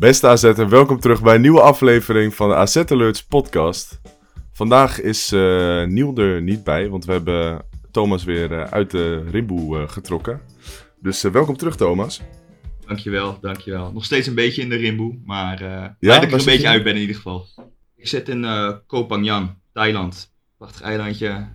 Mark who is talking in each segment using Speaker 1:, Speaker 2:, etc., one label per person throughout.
Speaker 1: Beste AZ'er, welkom terug bij een nieuwe aflevering van de AZ Alerts podcast. Vandaag is Niel er niet bij, want we hebben Thomas weer eh, uit de rimboe eh, getrokken. Dus welkom terug Thomas.
Speaker 2: Dankjewel, dankjewel. Nog steeds een beetje in de rimboe, maar ja, dat ik er een beetje
Speaker 1: je?
Speaker 2: uit ben in ieder geval. Ik zit in Koh Phangan, Thailand. Prachtig eilandje.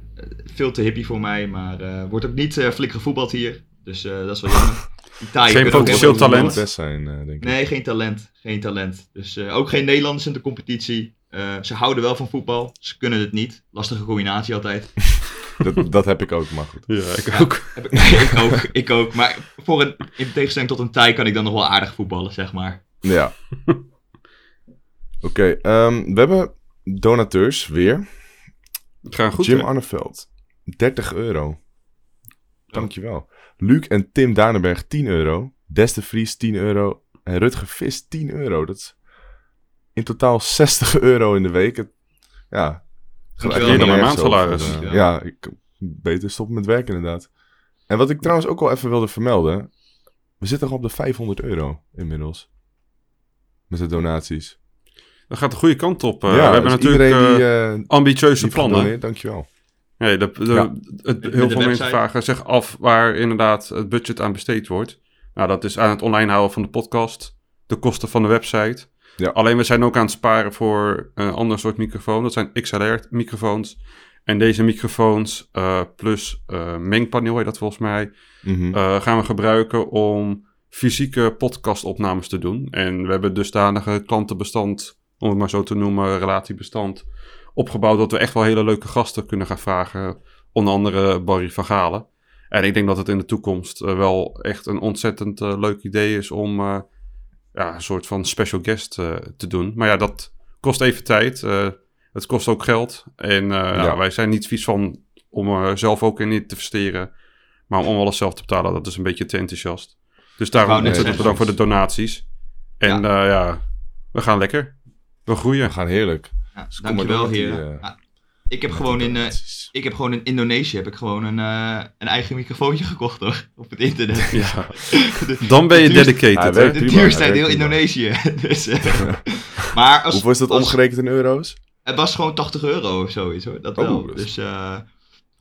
Speaker 2: Veel te hippie voor mij, maar wordt ook niet flink gevoetbald hier. Dus dat is wel jammer.
Speaker 3: Geen potentieel talent.
Speaker 1: Best zijn, eh, denk ik.
Speaker 2: Nee, geen talent. Geen talent. Dus eh, ook geen Nederlanders in de competitie. Eh, ze houden wel van voetbal. Ze kunnen het niet. Lastige combinatie altijd.
Speaker 1: Dat, dat heb ik ook, maar goed.
Speaker 3: Ja, ik ook.
Speaker 2: Heb ik, ik ook, ik ook. Maar voor een, in tegenstelling tot een Thai kan ik dan nog wel aardig voetballen, zeg maar.
Speaker 1: Ja. Oké, ehm, we hebben donateurs weer.
Speaker 3: Het gaat goed.
Speaker 1: Jim
Speaker 3: hè?
Speaker 1: Arneveld, 30 euro. Dankjewel. Luc en Tim Danenberg, 10 euro. Des de Vries, 10 euro. En Rutger Vis, 10 euro. Dat is in totaal 60 euro in de week. Het- ja.
Speaker 2: Dankjewel.
Speaker 1: Meer dan
Speaker 3: mijn maandsalaris.
Speaker 1: eh,
Speaker 2: Ja.
Speaker 1: ja, ik beter stoppen met werken inderdaad. En wat ik trouwens ook wel even wilde vermelden. We zitten al op de 500 euro inmiddels. Met de donaties.
Speaker 3: Dat gaat de goede kant op. eh.
Speaker 1: ja,
Speaker 3: we hebben
Speaker 1: dus
Speaker 3: natuurlijk
Speaker 1: iedereen
Speaker 3: eh,
Speaker 1: die, eh,
Speaker 3: ambitieuze
Speaker 1: die
Speaker 3: plannen.
Speaker 1: dankjewel.
Speaker 3: Nee, de, de-
Speaker 1: Ja.
Speaker 3: het,
Speaker 2: de
Speaker 3: heel veel mensen vragen zich af waar inderdaad het budget aan besteed wordt. Nou, dat is aan het online houden van de podcast, de kosten van de website.
Speaker 1: Ja.
Speaker 3: Alleen we zijn ook aan het sparen voor een ander soort microfoon. Dat zijn XLR-microfoons. En deze microfoons eh, plus eh, mengpaneel, heet dat volgens mij,
Speaker 1: Mhm.
Speaker 3: eh, gaan we gebruiken om fysieke podcastopnames te doen. En we hebben dusdanige klantenbestand, om het maar zo te noemen, relatiebestand, opgebouwd dat we echt wel hele leuke gasten kunnen gaan vragen. Onder andere Barry van Galen. En ik denk dat het in de toekomst eh, wel echt een ontzettend eh, leuk idee is om eh, ja, een soort van special guest te doen. Maar ja, dat kost even tijd. het kost ook geld. En ja, wij zijn niet vies van om er zelf ook in te investeren. Maar om alles zelf te betalen, dat is een beetje te enthousiast. Dus daarom ontzettend bedankt voor de donaties. En ja, ja we gaan lekker. We groeien.
Speaker 1: We gaan heerlijk.
Speaker 2: Ja,
Speaker 1: Dus kom
Speaker 2: dankjewel,
Speaker 1: die, eh,
Speaker 2: Ja, ik, heb gewoon in, eh, ik heb gewoon in Indonesië heb ik gewoon een, eh, een eigen microfoontje gekocht hoor. Op het internet.
Speaker 3: Ja.
Speaker 2: De,
Speaker 3: Dan ben je
Speaker 2: de
Speaker 3: dedicated, hè?
Speaker 2: De
Speaker 1: prima,
Speaker 2: duurste uit heel. Indonesië. dus, eh, maar als,
Speaker 1: Hoeveel is dat
Speaker 2: als-
Speaker 1: omgerekend in euro's?
Speaker 2: Het was gewoon 80 euro of zoiets hoor. Dat
Speaker 1: Oh,
Speaker 2: wel. Dus eh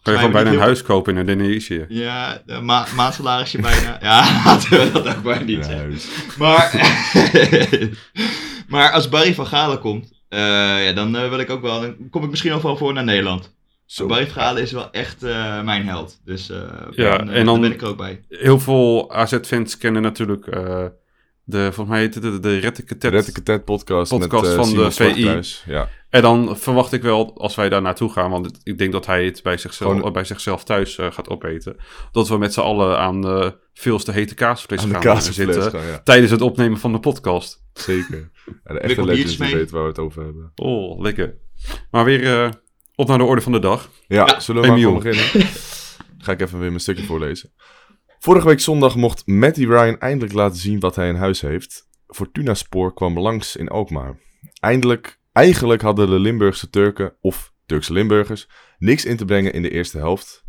Speaker 3: Kan je gewoon bijna een
Speaker 2: heel-
Speaker 3: huis kopen in Indonesië.
Speaker 2: Ja, de ma maandsalarisje bijna. Ja, laten we dat ook maar niet
Speaker 1: Ja.
Speaker 2: Maar, maar als Barry van Galen komt, ja, dan eh, wil ik ook wel, dan kom ik misschien ook wel voor naar Nederland.
Speaker 1: Zo.
Speaker 2: Barry is wel echt eh, mijn held. Dus eh,
Speaker 3: Ja,
Speaker 2: eh,
Speaker 3: en dan-
Speaker 2: ben ik er ook bij.
Speaker 3: Heel veel AZ-fans kennen natuurlijk eh, de, volgens mij heet het de, de
Speaker 1: Ted podcast,
Speaker 3: Podcast
Speaker 1: met eh,
Speaker 3: van de VI.
Speaker 1: Ja.
Speaker 3: En dan verwacht ik wel, als wij daar naartoe gaan, want ik denk dat hij het bij zichzelf,
Speaker 1: Gewoon-
Speaker 3: eh, bij zichzelf thuis eh, gaat opeten, dat we met z'n allen aan de veelste hete kaasvlees
Speaker 1: Aan de
Speaker 3: gaan
Speaker 1: kaasvlees
Speaker 3: zitten
Speaker 1: gaan, ja.
Speaker 3: tijdens het opnemen van de podcast.
Speaker 1: Zeker. Ja, de echte legends die weten waar we het over hebben.
Speaker 3: Oh, lekker. Maar weer eh, op naar de orde van de dag.
Speaker 1: Ja,
Speaker 2: Ja,
Speaker 1: zullen we
Speaker 3: Emiel.
Speaker 1: beginnen? Ga ik even weer mijn stukje voorlezen. Vorige week zondag mocht Matty Ryan eindelijk laten zien wat hij in huis heeft. Fortuna Spoor kwam langs in Alkmaar. Eindelijk, eigenlijk hadden de Limburgse Turken, of Turkse Limburgers, niks in te brengen in de eerste helft.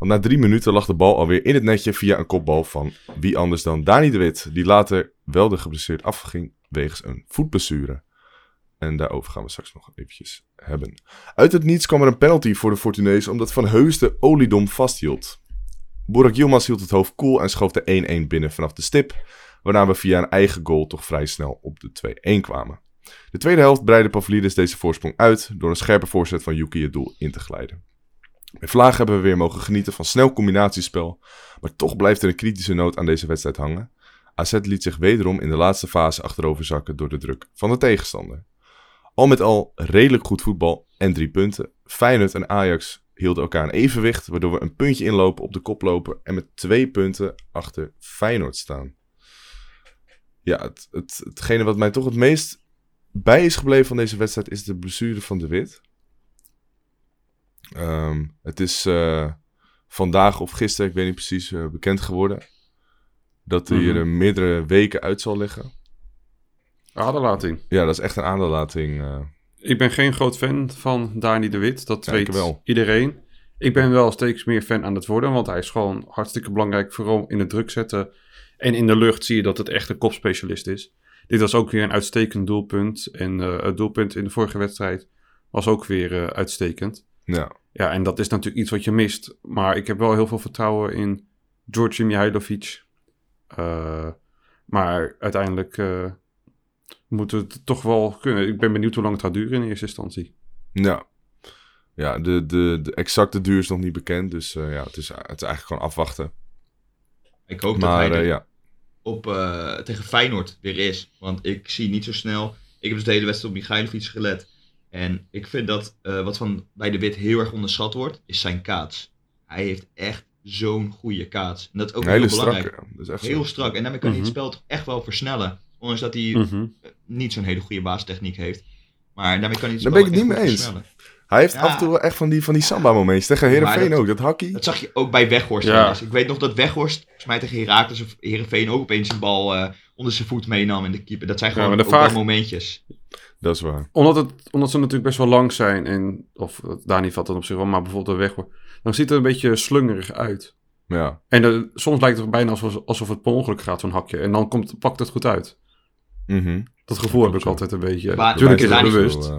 Speaker 1: Want na drie minuten lag de bal alweer in het netje via een kopbal van wie anders dan Dani de Wit, die later wel de geblesseerd afging wegens een voetblessure. En daarover gaan we straks nog eventjes hebben. Uit het niets kwam er een penalty voor de Fortunezen omdat Van Heus de oliedom vasthield. Burak Yilmaz hield het hoofd koel en schoof de 1-1 binnen vanaf de stip, waarna we via een eigen goal toch vrij snel op de 2-1 kwamen. De tweede helft breidde Pavlidis deze voorsprong uit door een scherpe voorzet van Yuki het doel in te glijden. Bij Vlaag hebben we weer mogen genieten van snel combinatiespel, maar toch blijft er een kritische noot aan deze wedstrijd hangen. AZ liet zich wederom in de laatste fase achterover zakken door de druk van de tegenstander. Al met al redelijk goed voetbal en drie punten. Feyenoord en Ajax hielden elkaar in evenwicht, waardoor we een puntje inlopen op de koploper en met twee punten achter Feyenoord staan. Ja, het, het, hetgene wat mij toch het meest bij is gebleven van deze wedstrijd is de blessure van de Wit. Ehm, het is eh, vandaag of gisteren, ik weet niet precies, eh, bekend geworden. Dat hij
Speaker 3: Mhm.
Speaker 1: er meerdere weken uit zal liggen.
Speaker 3: Aderlating.
Speaker 1: Ja, dat is echt een aderlating. eh.
Speaker 3: Ik ben geen groot fan van Dani de Wit. Dat weet
Speaker 1: wel.
Speaker 3: iedereen. Ik ben wel steeds meer fan aan het worden. Want hij is gewoon hartstikke belangrijk. Vooral in het druk zetten. En in de lucht zie je dat het echt een kopspecialist is. Dit was ook weer een uitstekend doelpunt. En eh, het doelpunt in de vorige wedstrijd was ook weer eh, uitstekend.
Speaker 1: ja.
Speaker 3: Ja, en dat is natuurlijk iets wat je mist. Maar ik heb wel heel veel vertrouwen in Georgi Mihailovic. Eh, maar uiteindelijk eh moet het toch wel kunnen. Ik ben benieuwd hoe lang het gaat duren in eerste instantie.
Speaker 1: Ja, ja de, de, de exacte duur is nog niet bekend. Dus eh, ja, het is, het is eigenlijk gewoon afwachten.
Speaker 2: Ik hoop dat hij
Speaker 1: ja,
Speaker 2: op, eh, tegen Feyenoord weer is. Want ik zie niet zo snel... Ik heb dus de hele wedstrijd op Michailovic gelet. En ik vind dat eh, wat van bij de Wit heel erg onderschat wordt, is zijn kaats. Hij heeft echt zo'n goede kaats. En dat is ook heel belangrijk.
Speaker 1: strakke. Dat is echt
Speaker 2: Heel
Speaker 1: zo.
Speaker 2: strak. En daarmee kan hij het
Speaker 3: Mhm.
Speaker 2: spel toch echt wel versnellen. Ondanks dat hij
Speaker 3: Mhm.
Speaker 2: niet zo'n hele goede basistechniek heeft. Maar daarmee kan hij het
Speaker 1: Daar
Speaker 2: spel
Speaker 1: ben ik het niet mee eens.
Speaker 2: versnellen.
Speaker 1: Hij heeft
Speaker 2: Ja.
Speaker 1: af en toe wel echt van die, van die samba-momentjes. Tegen Heerenveen
Speaker 2: dat-
Speaker 1: ook, dat hakkie.
Speaker 2: Dat zag je ook bij Weghorst.
Speaker 3: Ja.
Speaker 2: Ik weet nog dat Weghorst, volgens mij tegen Herakles of Heerenveen, ook opeens een bal eh, onder zijn voet meenam in de keeper. Dat zijn
Speaker 3: Ja,
Speaker 2: gewoon
Speaker 3: maar de
Speaker 2: ook wel
Speaker 3: vraag-
Speaker 2: momentjes.
Speaker 1: Dat is waar.
Speaker 3: Omdat, het, omdat ze natuurlijk best wel lang zijn. En, of eh, Dani valt dan op zich wel, maar bijvoorbeeld de weg. Dan ziet het er een beetje slungerig uit.
Speaker 1: Ja,
Speaker 3: En eh, soms lijkt het bijna alsof, alsof het per ongeluk gaat, zo'n hakje. En dan komt, pakt het goed uit.
Speaker 1: mhm.
Speaker 3: Dat gevoel heb ik
Speaker 1: zo.
Speaker 3: altijd een beetje.
Speaker 2: Maar-
Speaker 3: Natuurlijk is het bewust.
Speaker 1: Eh,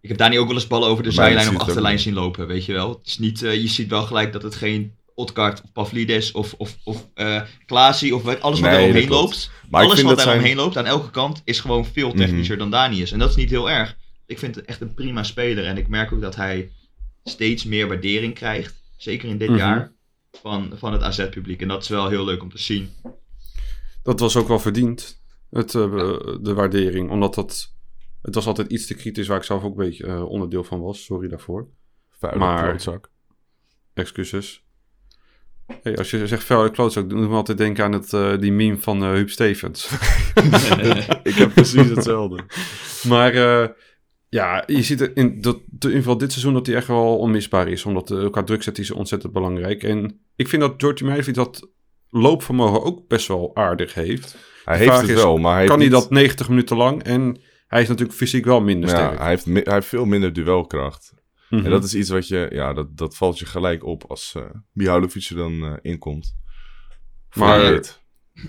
Speaker 2: Ik heb daar niet ook wel eens ballen over de zijlijn of achterlijn
Speaker 1: niet.
Speaker 2: zien lopen, weet je wel. Het is niet, je ziet wel gelijk dat het geen Odgaard of Pavlidis of, of, of eh Klaasie of alles wat
Speaker 1: Nee,
Speaker 2: er omheen loopt.
Speaker 1: Maar ik
Speaker 2: alles
Speaker 1: vind
Speaker 2: wat
Speaker 1: dat
Speaker 2: daar
Speaker 1: zijn...
Speaker 2: omheen loopt aan elke kant is gewoon veel technischer dan Dani is. En dat is niet heel erg. Ik vind het echt een prima speler. En ik merk ook dat hij steeds meer waardering krijgt. Zeker in dit
Speaker 3: Mhm.
Speaker 2: jaar. Van, van het AZ-publiek. En dat is wel heel leuk om te zien.
Speaker 3: Dat was ook wel verdiend, het, eh, de waardering. Omdat dat... Het was altijd iets te kritisch waar ik zelf ook een beetje eh, onderdeel van was. Sorry daarvoor.
Speaker 1: Vuile
Speaker 3: Maar-
Speaker 1: klootzak.
Speaker 3: Excuses. Hey, als je zegt vuile klootzak, dan doe ik me altijd denken aan het, eh, die meme van eh Huub Stevens.
Speaker 1: ik heb precies hetzelfde.
Speaker 3: Maar eh, ja, je ziet er in, dat, in ieder geval dit seizoen dat hij echt wel onmisbaar is. Omdat uh, qua druk zet hij ze ontzettend belangrijk. En ik vind dat Georgie Meijer dat loopvermogen ook best wel aardig heeft.
Speaker 1: Hij
Speaker 3: De
Speaker 1: heeft het
Speaker 3: is,
Speaker 1: wel, maar hij
Speaker 3: kan hij
Speaker 1: heeft
Speaker 3: dat 90 minuten lang? En hij is natuurlijk fysiek wel minder
Speaker 1: Ja,
Speaker 3: sterk.
Speaker 1: hij heeft, hij heeft veel minder duelkracht.
Speaker 3: Mhm.
Speaker 1: En dat is iets wat je, ja, dat, dat valt je gelijk op als eh Mihailovic er dan eh, inkomt.
Speaker 3: Maar-.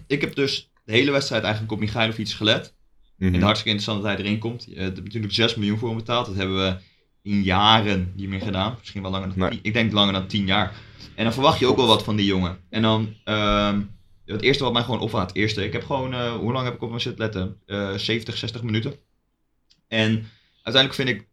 Speaker 2: Ik heb dus de hele wedstrijd eigenlijk op Michailovic gelet.
Speaker 1: Mhm.
Speaker 2: En hartstikke interessant dat hij erin komt. Je hebt natuurlijk 6 miljoen voor hem betaald. Dat hebben we in jaren niet meer gedaan. Misschien wel langer dan
Speaker 1: Nee.
Speaker 2: 10. Ik denk langer dan 10 jaar. En dan verwacht je ook wel wat van die jongen. En dan, ehm, het eerste wat mij gewoon opvalt, het eerste. Ik heb gewoon, eh, hoe lang heb ik op hem zitten letten? Eh 70, 60 minuten. En uiteindelijk vind ik,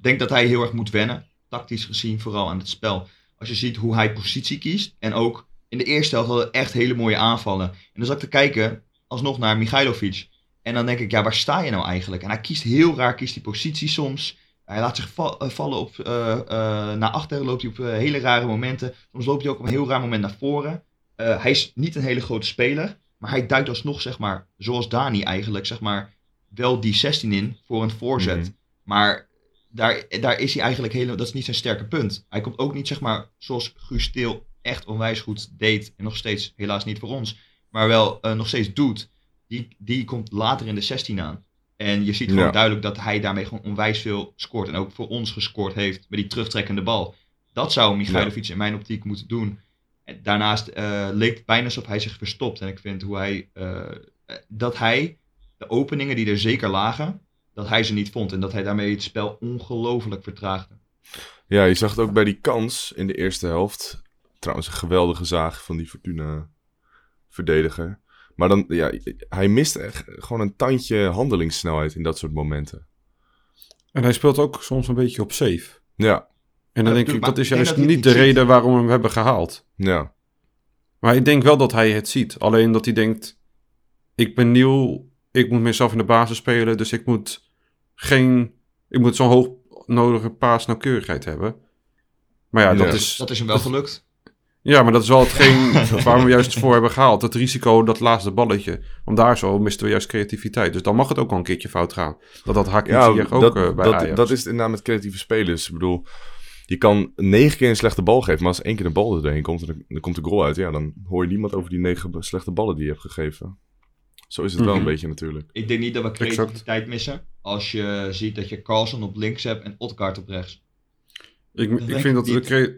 Speaker 2: denk dat hij heel erg moet wennen. Tactisch gezien, vooral aan het spel. Als je ziet hoe hij positie kiest. En ook in de eerste helft hadden echt hele mooie aanvallen. En dan zat ik te kijken, alsnog naar Michailovic. En dan denk ik, ja, waar sta je nou eigenlijk? En hij kiest heel raar, kiest die positie soms. Hij laat zich eh, vallen op, eh, eh, naar achteren, loopt hij op hele rare momenten. Soms loopt hij ook op een heel raar moment naar voren. Hij is niet een hele grote speler, maar hij duikt alsnog, zeg maar, zoals Dani eigenlijk, zeg maar, wel die 16 in voor een voorzet.
Speaker 1: Mhm.
Speaker 2: Maar daar, daar is hij eigenlijk helemaal, dat is niet zijn sterke punt. Hij komt ook niet, zeg maar, zoals Guus echt onwijs goed deed. En nog steeds, helaas niet voor ons, maar wel eh, nog steeds doet. Die, die komt later in de 16 aan. En je ziet gewoon
Speaker 1: Ja.
Speaker 2: duidelijk dat hij daarmee gewoon onwijs veel scoort. En ook voor ons gescoord heeft met die terugtrekkende bal. Dat zou Michailovic in mijn optiek moeten doen. En daarnaast eh, leek het bijna alsof hij zich verstopt. En ik vind hoe hij, eh, dat hij de openingen die er zeker lagen, dat hij ze niet vond. En dat hij daarmee het spel ongelooflijk vertraagde.
Speaker 1: Ja, je zag het ook bij die kans in de eerste helft. Trouwens, een geweldige zaag van die Fortuna verdediger. Maar dan, ja, hij mist echt gewoon een tandje handelingssnelheid in dat soort momenten.
Speaker 3: En hij speelt ook soms een beetje op safe.
Speaker 1: Ja,
Speaker 3: En dan
Speaker 2: Ja,
Speaker 3: denk ik, dat is juist
Speaker 2: dat
Speaker 3: niet de
Speaker 2: ziet.
Speaker 3: reden waarom we hem hebben gehaald.
Speaker 1: ja.
Speaker 3: Maar ik denk wel dat hij het ziet. Alleen dat hij denkt, ik ben nieuw, ik moet mezelf in de basis spelen, dus ik moet geen, ik moet zo'n hoog nodige paasnauwkeurigheid hebben. Maar ja, dat
Speaker 1: Ja.
Speaker 3: is,
Speaker 2: Dat is hem wel gelukt.
Speaker 3: Ja, maar dat is wel hetgeen waar we juist voor hebben gehaald. Het risico, dat laatste balletje. Want daar zo misten we juist creativiteit. Dus dan mag het ook wel een keertje fout gaan. Dat dat Hakim
Speaker 1: Ja,
Speaker 3: Ziyech ook
Speaker 1: dat,
Speaker 3: eh, bij
Speaker 1: dat,
Speaker 3: Ajax.
Speaker 1: dat is het inderdaad met creatieve spelers. Ik bedoel, je kan negen keer een slechte bal geven, maar als één keer een bal erheen komt en dan, dan komt de goal uit, ja, dan hoor je niemand over die negen slechte ballen die je hebt gegeven. Zo is het wel
Speaker 3: Mhm.
Speaker 1: een beetje natuurlijk.
Speaker 2: Ik denk niet dat we
Speaker 3: Exact.
Speaker 2: creativiteit missen. Als je ziet dat je Carlson op links hebt en Odgaard op rechts.
Speaker 3: Ik,
Speaker 2: Dat
Speaker 3: ik vind dat de
Speaker 2: niet.
Speaker 3: crea-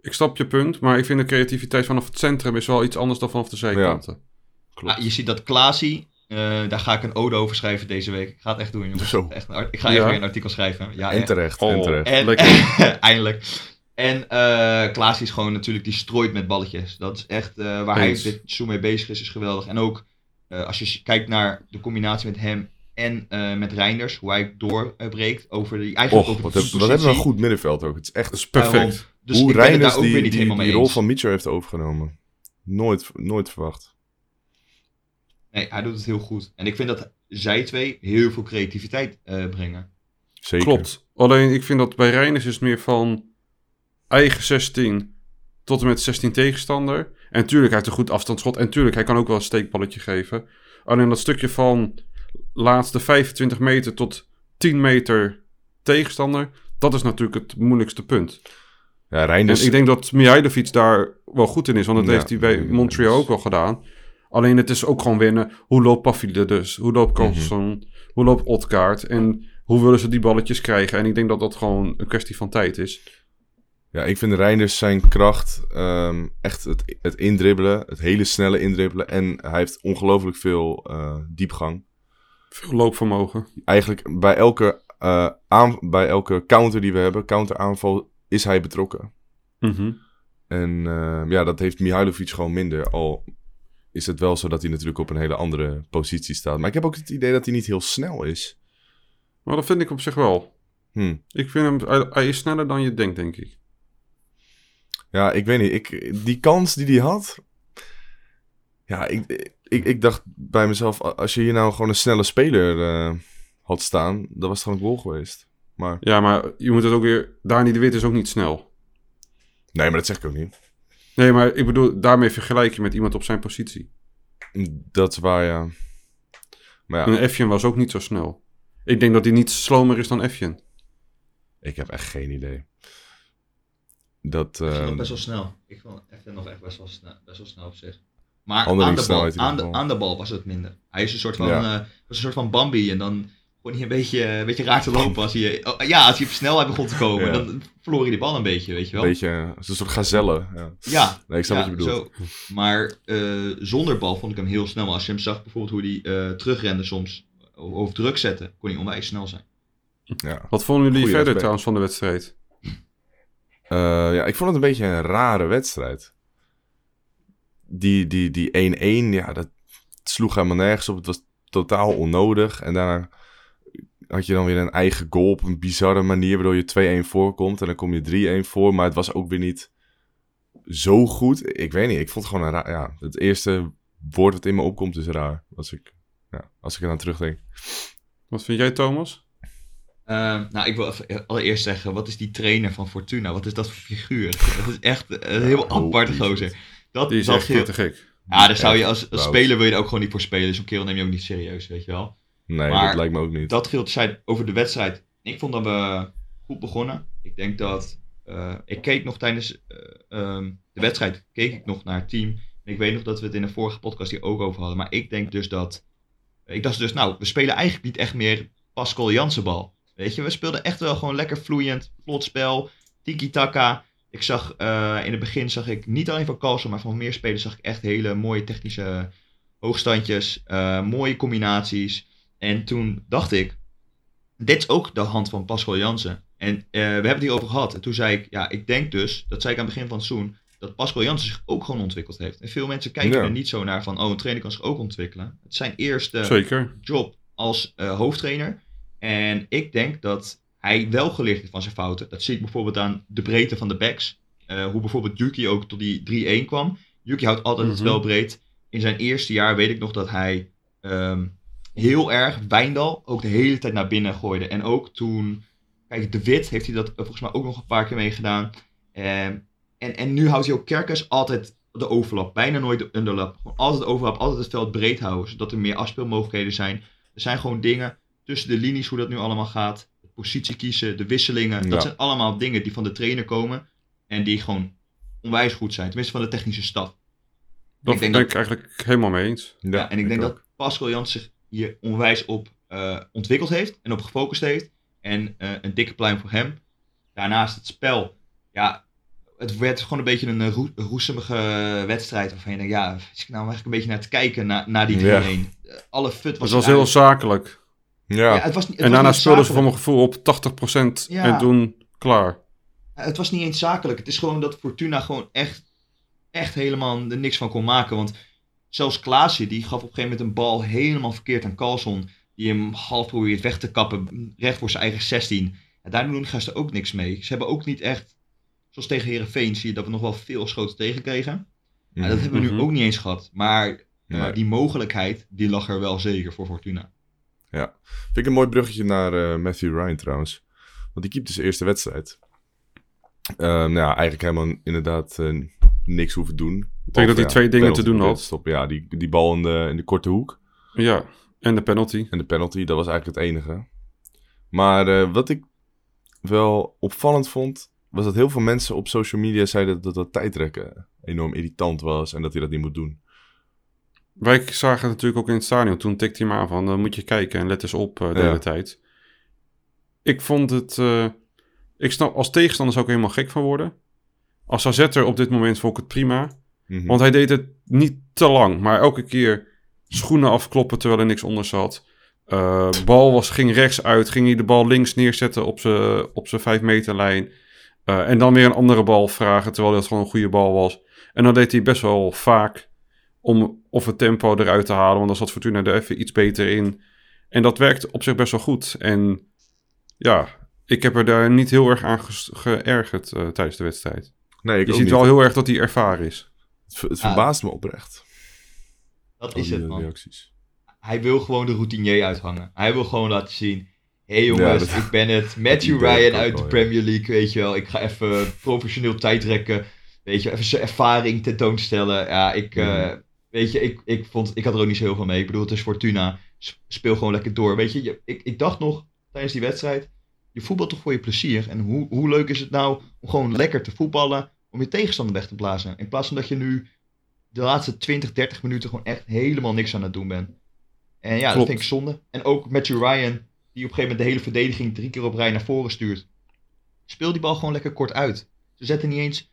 Speaker 3: Ik snap je punt, maar ik vind de creativiteit vanaf het centrum is wel iets anders dan vanaf de zijkanten.
Speaker 1: Klopt.
Speaker 2: Ah, je ziet dat Klaasie, eh, daar ga ik een ode over schrijven deze week. Ik ga het echt doen, jongens.
Speaker 1: Zo.
Speaker 2: Echt ik ga
Speaker 3: Ja.
Speaker 2: weer een artikel schrijven. Ja,
Speaker 1: en
Speaker 2: echt.
Speaker 1: terecht,
Speaker 3: Oh.
Speaker 1: en terecht.
Speaker 2: En, eindelijk. En eh Klaasie is gewoon natuurlijk, die strooit met balletjes. Dat is echt, eh, waar
Speaker 3: Eens.
Speaker 2: hij dit zo mee bezig is, is geweldig. En ook, als je kijkt naar de combinatie met hem en eh, met Reinders, hoe hij doorbreekt over die, eigenlijk
Speaker 1: Och,
Speaker 2: over
Speaker 1: wat,
Speaker 2: de
Speaker 1: heb- wat hebben we een goed middenveld ook. Het is echt
Speaker 3: is perfect.
Speaker 2: Dus
Speaker 1: hoe
Speaker 2: ik ben het
Speaker 1: Reinders
Speaker 2: daar ook
Speaker 1: die,
Speaker 2: weer niet
Speaker 1: die,
Speaker 2: helemaal
Speaker 1: die
Speaker 2: mee
Speaker 1: rol van Mitchell heeft overgenomen. Nooit, nooit verwacht.
Speaker 2: Nee, hij doet het heel goed. En ik vind dat zij twee heel veel creativiteit eh, brengen.
Speaker 1: Zeker.
Speaker 3: Klopt. Alleen ik vind dat bij Reiners is het meer van eigen 16 tot en met 16 tegenstander. En tuurlijk, hij heeft een goed afstandsschot. En tuurlijk, hij kan ook wel een steekballetje geven. Alleen dat stukje van laatste 25 meter tot 10 meter tegenstander, dat is natuurlijk het moeilijkste punt.
Speaker 1: Ja,
Speaker 3: En
Speaker 1: Reinders...
Speaker 3: ik denk dat Mihailovic daar wel goed in is, want dat
Speaker 1: Ja,
Speaker 3: heeft hij bij Montreal ook wel gedaan. Alleen het is ook gewoon winnen. Hoe loopt Pavile dus? Hoe loopt
Speaker 1: Mhm.
Speaker 3: Carlson? Hoe loopt Odgaard? En hoe willen ze die balletjes krijgen? En ik denk dat dat gewoon een kwestie van tijd is.
Speaker 1: Ja, ik vind Reinders zijn kracht ehm, echt het, het indribbelen. Het hele snelle indribbelen. En hij heeft ongelooflijk veel eh, diepgang.
Speaker 3: Veel loopvermogen.
Speaker 1: Eigenlijk bij elke, eh, aan, bij elke counter die we hebben, counteraanval, is hij betrokken.
Speaker 3: Mhm.
Speaker 1: En eh, ja, dat heeft Mihailovic gewoon minder. Al is het wel zo dat hij natuurlijk op een hele andere positie staat. Maar ik heb ook het idee dat hij niet heel snel is.
Speaker 3: Maar dat vind ik op zich wel.
Speaker 1: Hm.
Speaker 3: Ik vind hem, hij, hij is sneller dan je denkt, denk ik.
Speaker 1: Ja, ik weet niet. Ik, die kans die hij had. Ja, ik, ik, ik dacht bij mezelf, als je hier nou gewoon een snelle speler eh, had staan, dan was het gewoon een goal geweest. Maar
Speaker 3: Ja, maar je moet het ook weer... Dani de Wit is ook niet snel.
Speaker 1: nee, maar dat zeg ik ook niet.
Speaker 3: Nee, maar ik bedoel, daarmee vergelijk je met iemand op zijn positie.
Speaker 1: Dat is waar, ja. Maar ja,
Speaker 3: En Efjen was ook niet zo snel. Ik denk dat hij niet slomer is dan Efjen.
Speaker 1: ik heb echt geen idee. Dat, eh,
Speaker 2: nog best wel snel. Ik vond nog echt best wel snel, best wel snel op zich. Maar aan de, bal, aan, de, aan de bal was het minder. Hij is een soort van,
Speaker 1: Ja.
Speaker 2: eh, was een soort van Bambi. En dan begon hij een beetje, een beetje raar te lopen. Als hij, oh, ja, als hij op snelheid begon te komen.
Speaker 1: Ja.
Speaker 2: Dan verloor hij die bal een beetje, weet je
Speaker 1: een
Speaker 2: wel.
Speaker 1: beetje eh, als een soort gazelle. Ja.
Speaker 2: Ja,
Speaker 1: Nee, ik snap
Speaker 2: ja,
Speaker 1: wat je bedoelt.
Speaker 2: Zo. Maar eh, zonder bal vond ik hem heel snel. Maar als je hem zag bijvoorbeeld hoe hij eh, terugrende soms. Of druk zette, kon hij onwijs snel zijn.
Speaker 1: Ja.
Speaker 3: Wat vonden jullie
Speaker 1: Goeie
Speaker 3: verder
Speaker 1: aspect.
Speaker 3: trouwens van de wedstrijd?
Speaker 1: Eh, ja, ik vond het een beetje een rare wedstrijd. Die 1-1, die, die 1-1, ja, dat sloeg helemaal nergens op. Het was totaal onnodig. En daarna had je dan weer een eigen goal op een bizarre manier, waardoor je 2-1 voorkomt. En dan kom je 3-1 voor, maar het was ook weer niet zo goed. Ik weet niet, ik vond het gewoon een raar... Ja, het eerste woord dat in me opkomt is raar. Als ik, ja, als ik eraan terugdenk.
Speaker 3: Wat vind jij, Thomas?
Speaker 2: Ehm, nou, ik wil even allereerst zeggen, wat is die trainer van Fortuna? Wat is dat voor figuur? Dat is echt een heel
Speaker 1: oh,
Speaker 2: aparte
Speaker 1: die
Speaker 2: gozer. Dat,
Speaker 3: Die is
Speaker 2: dat
Speaker 3: echt
Speaker 2: heel-
Speaker 3: te gek.
Speaker 2: Ja, daar zou je als, als speler wil je er ook gewoon niet voor spelen. Zo'n kerel neem je ook niet serieus, weet je wel.
Speaker 1: Nee,
Speaker 2: Maar
Speaker 1: dat lijkt me ook niet.
Speaker 2: Dat geldt zijn over de wedstrijd. Ik vond dat we goed begonnen. Ik denk dat... eh, ik keek nog tijdens eh, ehm, de wedstrijd, keek ik nog naar het team. En ik weet nog dat we het in de vorige podcast hier ook over hadden. Maar ik denk dus dat... Ik dacht dus, nou, we spelen eigenlijk niet echt meer Pascal Jansen bal. Weet je, we speelden echt wel gewoon lekker vloeiend, vlot spel, tiki-taka. Ik zag, eh, in het begin zag ik niet alleen van Carlsen, maar van meer spelers zag ik echt hele mooie technische hoogstandjes, eh, mooie combinaties. En toen dacht ik, dit is ook de hand van Pascal Jansen. En eh, we hebben het hierover gehad. En toen zei ik, ja, ik denk dus, dat zei ik aan het begin van het seizoen, dat Pascal Jansen zich ook gewoon ontwikkeld heeft. En veel mensen kijken
Speaker 1: Ja.
Speaker 2: er niet zo naar van, oh, een trainer kan zich ook ontwikkelen. Het is zijn eerste
Speaker 3: Zeker.
Speaker 2: job als hoofdtrainer. En ik denk dat hij wel geleerd heeft van zijn fouten. Dat zie ik bijvoorbeeld aan de breedte van de backs. Eh, hoe bijvoorbeeld Yuki ook tot die 3-1 kwam. Yuki houdt altijd het
Speaker 3: Mhm.
Speaker 2: spel breed. In zijn eerste jaar weet ik nog dat hij ehm, heel erg Wijndal ook de hele tijd naar binnen gooide. En ook toen, kijk, De Wit heeft hij dat volgens mij ook nog een paar keer meegedaan. Ehm, En, en nu houdt hij ook Kerkers altijd de overlap. Bijna nooit de underlap. Gewoon altijd de overlap, altijd het veld breed houden. Zodat er meer afspeelmogelijkheden zijn. Er zijn gewoon dingen tussen de linies, hoe dat nu allemaal gaat. Positie kiezen, de wisselingen.
Speaker 1: Ja.
Speaker 2: Dat zijn allemaal dingen die van de trainer komen. En die gewoon onwijs goed zijn. Tenminste van de technische staf.
Speaker 3: Dat
Speaker 2: Ik
Speaker 3: ben
Speaker 2: denk
Speaker 3: ik eigenlijk helemaal mee eens.
Speaker 2: Ja, en ik, denk
Speaker 1: ook.
Speaker 2: dat Pascal Jans zich hier onwijs op eh, ontwikkeld heeft en op gefocust heeft. En eh, een dikke pluim voor hem. Daarnaast het spel. Ja, het werd gewoon een beetje een eh, roe- roesemige wedstrijd. Waarvan je denkt, ja, is ik nou eigenlijk een beetje naar te kijken na, naar die 3-1.
Speaker 1: Ja.
Speaker 2: Eh, alle fut was
Speaker 3: Het was heel zakelijk.
Speaker 1: Ja,
Speaker 2: Ja, het was, niet- het
Speaker 3: En
Speaker 2: was
Speaker 3: daarna speelden ze voor mijn gevoel op 80%
Speaker 2: Ja.
Speaker 3: en toen klaar.
Speaker 2: Het was niet eens zakelijk. Het is gewoon dat Fortuna gewoon echt, echt helemaal er niks van kon maken. Want zelfs Klaasje, die gaf op een gegeven moment een bal helemaal verkeerd aan Carlson. Die hem half probeert weg te kappen, recht voor zijn eigen 16. En daar doen gasten ook niks mee. Ze hebben ook niet echt, zoals tegen Herenveen zie je dat we nog wel veel schoten tegenkregen. Maar dat hebben we nu
Speaker 3: Mhm.
Speaker 2: ook niet eens gehad. Maar, maar die mogelijkheid, die lag er wel zeker voor Fortuna.
Speaker 1: Vind ik een mooi bruggetje naar eh, Matthew Ryan trouwens. Want die keepte zijn eerste wedstrijd. Ehm, nou ja, eigenlijk helemaal inderdaad eh, niks hoeven doen.
Speaker 3: Ik denk dat hij twee dingen te doen had.
Speaker 1: Stoppen. Ja, die, die bal in de, in de korte hoek.
Speaker 3: Ja, en de penalty.
Speaker 1: En de penalty, dat was eigenlijk het enige. Maar eh, wat ik wel opvallend vond, was dat heel veel mensen op social media zeiden dat dat tijdrekken enorm irritant was en dat hij dat niet moet doen.
Speaker 3: Wij zagen het natuurlijk ook in het stadion. Toen tikte hij me aan van, dan moet je kijken en let eens op eh, de hele tijd. Ik vond het... eh, ik snap, als tegenstander zou ik helemaal gek van worden. Als AZ'er op dit moment vond ik het prima.
Speaker 1: Mhm.
Speaker 3: Want hij deed het niet te lang, maar elke keer schoenen afkloppen terwijl er niks onder zat. Eh, bal was, ging rechts uit, ging hij de bal links neerzetten op zijn op zijn 5 meter lijn. Eh, en dan weer een andere bal vragen, terwijl dat gewoon een goede bal was. En dan deed hij best wel vaak om of het tempo eruit te halen, want dan zat Fortuna er even iets beter in. En dat werkte op zich best wel goed. En ja, ik heb er daar niet heel erg aan geërgerd eh, tijdens de wedstrijd.
Speaker 1: nee, ik
Speaker 3: Je ziet
Speaker 1: niet.
Speaker 3: wel heel erg dat hij ervaren is.
Speaker 1: Het, ver- het
Speaker 2: Ah.
Speaker 1: verbaast me oprecht.
Speaker 2: Dat is het,
Speaker 1: eh,
Speaker 2: man.
Speaker 1: reacties.
Speaker 2: hij wil gewoon de routinier uithangen. Hij wil gewoon laten zien. Hé hey jongens,
Speaker 1: Ja, dat-
Speaker 2: ik ben het. Matthew Ryan uit de. Premier League, weet je wel. Ik ga even professioneel tijdrekken. Weet je, even zijn ervaring tentoonstellen. Ja, ik, eh. Weet je, ik, ik, vond, ik had er ook niet zo heel veel mee. Ik bedoel, het is Fortuna. Speel gewoon lekker door. Weet je, je- ik, ik dacht nog tijdens die wedstrijd. Je voetbalt toch voor je plezier. En hoe, hoe leuk is het nou om gewoon lekker te voetballen. Om je tegenstander weg te blazen. In plaats van dat je nu de laatste 20, 30 minuten gewoon echt helemaal niks aan het doen bent. En ja, dat vind ik zonde. En ook Matthew Ryan, die op een gegeven moment de hele verdediging drie keer op rij naar voren stuurt. Speel die bal gewoon lekker kort uit. Ze zetten niet eens,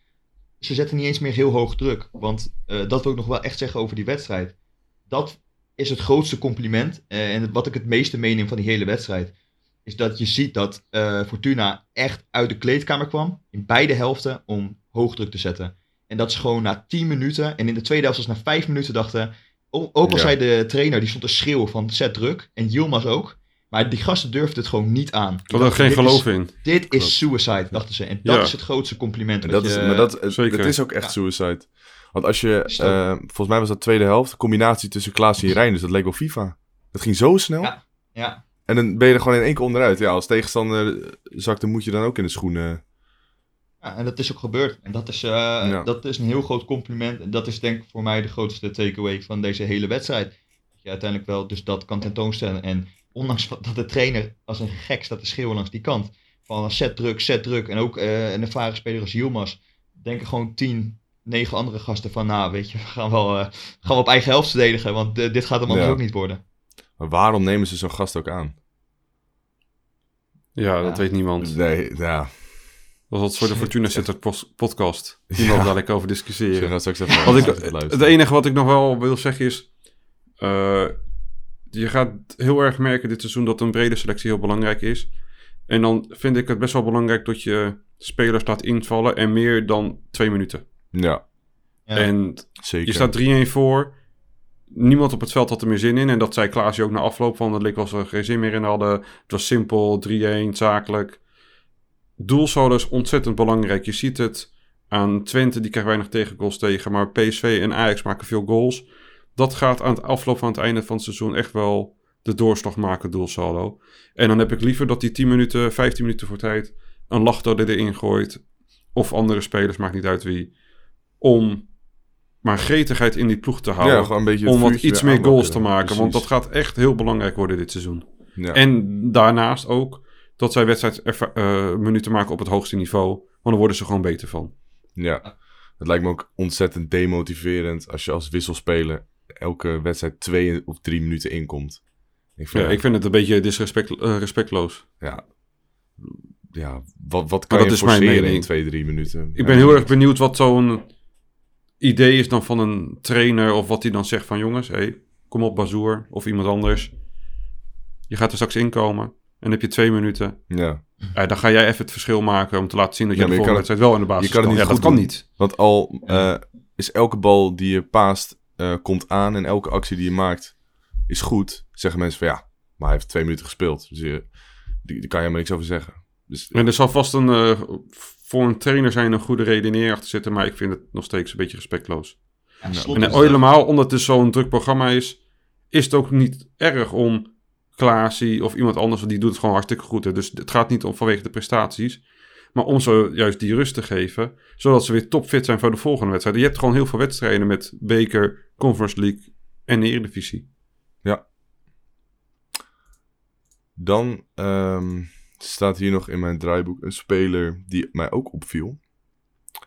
Speaker 2: ze zetten niet eens meer heel hoog druk. Want eh, dat wil ik nog wel echt zeggen over die wedstrijd. Dat is het grootste compliment. eh, en wat ik het meeste meeneem van die hele wedstrijd. Is dat je ziet dat eh, Fortuna echt uit de kleedkamer kwam. In beide helften om hoog druk te zetten. En dat ze gewoon na 10 minuten. En in de tweede helft, zelfs na 5 minuten dachten. Ook al
Speaker 1: Ja.
Speaker 2: zei de trainer, die stond te schreeuwen van zet druk. En Yilmaz ook. Maar die gasten durfden het gewoon niet aan.
Speaker 3: Ik had er geen
Speaker 2: is-
Speaker 3: geloof in.
Speaker 2: Dit
Speaker 1: Klopt.
Speaker 2: is suicide, dachten ze. En dat
Speaker 3: Ja.
Speaker 2: is het grootste compliment.
Speaker 1: En dat is,
Speaker 2: je-
Speaker 1: maar dat, het-
Speaker 3: zeker.
Speaker 1: het is ook echt
Speaker 2: Ja.
Speaker 1: suicide. Want als je,
Speaker 2: het
Speaker 1: eh, volgens mij was dat tweede helft, combinatie tussen Klaas en Rijn, dus dat leek wel FIFA. Het ging zo snel.
Speaker 2: Ja. Ja,
Speaker 1: En dan ben je er gewoon in één keer onderuit. Ja, als tegenstander eh, zakt, dan moet je dan ook in de schoenen.
Speaker 2: Ja, en dat is ook gebeurd. En dat is, eh,
Speaker 1: Ja.
Speaker 2: dat is een heel groot compliment. En dat is denk ik voor mij de grootste takeaway van deze hele wedstrijd. Dat je uiteindelijk wel dus dat kan tentoonstellen. En ondanks dat de trainer als een gek staat te schreeuwen langs die kant. Van set druk, set druk. En ook eh, een ervaren speler als Yilmaz. Denken gewoon tien, negen andere gasten van... Nou, weet je, we gaan wel, eh, gaan we op eigen helft verdedigen. Want eh, dit gaat hem anders
Speaker 1: Ja.
Speaker 2: ook niet worden.
Speaker 1: Maar waarom nemen ze zo'n gast ook aan?
Speaker 3: Ja, dat weet niemand.
Speaker 1: Nee, ja.
Speaker 3: Dat was voor de Fortuna Sitter podcast. Die wil
Speaker 1: Ja.
Speaker 3: daar lekker over discussiëren. ik, het enige wat ik nog wel wil zeggen is... eh, je gaat heel erg merken dit seizoen dat een brede selectie heel belangrijk is. En dan vind ik het best wel belangrijk dat je spelers laat invallen en meer dan twee minuten.
Speaker 1: Ja,
Speaker 2: Ja.
Speaker 3: En
Speaker 1: zeker.
Speaker 3: je staat 3-1 voor. Niemand op het veld had er meer zin in. En dat zei Klaasje ook na afloop van. Dat leek wel alsof ze er geen zin meer in hadden. Het was simpel, 3-1, zakelijk. Doelsaldo is ontzettend belangrijk. Je ziet het aan Twente, die krijgt weinig tegengoals tegen. Maar PSV en Ajax maken veel goals. Dat gaat aan het afloop van het einde van het seizoen echt wel de doorslag maken, doelsaldo. En dan heb ik liever dat die 10 minuten, 15 minuten voor tijd een lachtoder erin gooit. of andere spelers, maakt niet uit wie, om maar gretigheid in die ploeg te houden.
Speaker 1: Ja, een beetje
Speaker 3: om wat iets meer goals te maken. Want dat gaat echt heel belangrijk worden dit seizoen.
Speaker 1: Ja.
Speaker 3: En daarnaast ook dat zij wedstrijdminuten maken op het hoogste niveau. Want dan worden ze gewoon beter van.
Speaker 1: Ja, het lijkt me ook ontzettend demotiverend als je als wisselspeler elke wedstrijd twee of drie minuten inkomt. Ik vind,
Speaker 3: Ja, ik vind het een beetje disrespect, eh, respectloos.
Speaker 1: ja, ja, wat, wat kan
Speaker 3: dat
Speaker 1: je
Speaker 3: is mijn
Speaker 1: forceren in
Speaker 3: mening.
Speaker 1: twee, drie minuten?
Speaker 3: Ik ben heel erg benieuwd wat zo'n idee is dan van een trainer. Of wat hij dan zegt van jongens, hey, kom op Bazoer of iemand anders. Je gaat er straks inkomen. En dan heb je twee minuten.
Speaker 1: Ja,
Speaker 3: dan ga jij even het verschil maken om te laten zien dat je
Speaker 1: Ja,
Speaker 3: de
Speaker 1: je
Speaker 3: volgende
Speaker 1: kan
Speaker 3: wedstrijd wel in de basis
Speaker 1: je kan het niet
Speaker 3: Ja, dat kan niet.
Speaker 1: want al eh, is elke bal die je paast, eh, komt aan en elke actie die je maakt is goed, zeggen mensen van ja, maar hij heeft twee minuten gespeeld. Dus je, die, die kan je helemaal niks over zeggen. Dus
Speaker 3: En er zal vast een, eh, voor een trainer zijn een goede redenering achter zitten. Maar ik vind het nog steeds een beetje respectloos.
Speaker 2: Ja, Slot
Speaker 3: En helemaal omdat het dus zo'n druk programma is, is het ook niet erg om Klaasie of iemand anders, want die doet het gewoon hartstikke goed. Hè. Dus het gaat niet om vanwege de prestaties, maar om zo juist die rust te geven, zodat ze weer topfit zijn voor de volgende wedstrijd. Je hebt gewoon heel veel wedstrijden met beker, Conference League en de Eredivisie.
Speaker 1: Dan ehm, staat hier nog in mijn draaiboek een speler die mij ook opviel.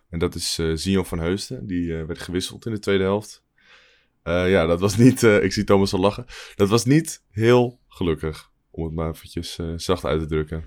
Speaker 1: En dat is eh Zion van Heusden. Die eh, werd gewisseld in de tweede helft. Eh, ja, dat was niet... eh, ik zie Thomas al lachen. Dat was niet heel gelukkig. Om het maar eventjes eh, zacht uit te drukken.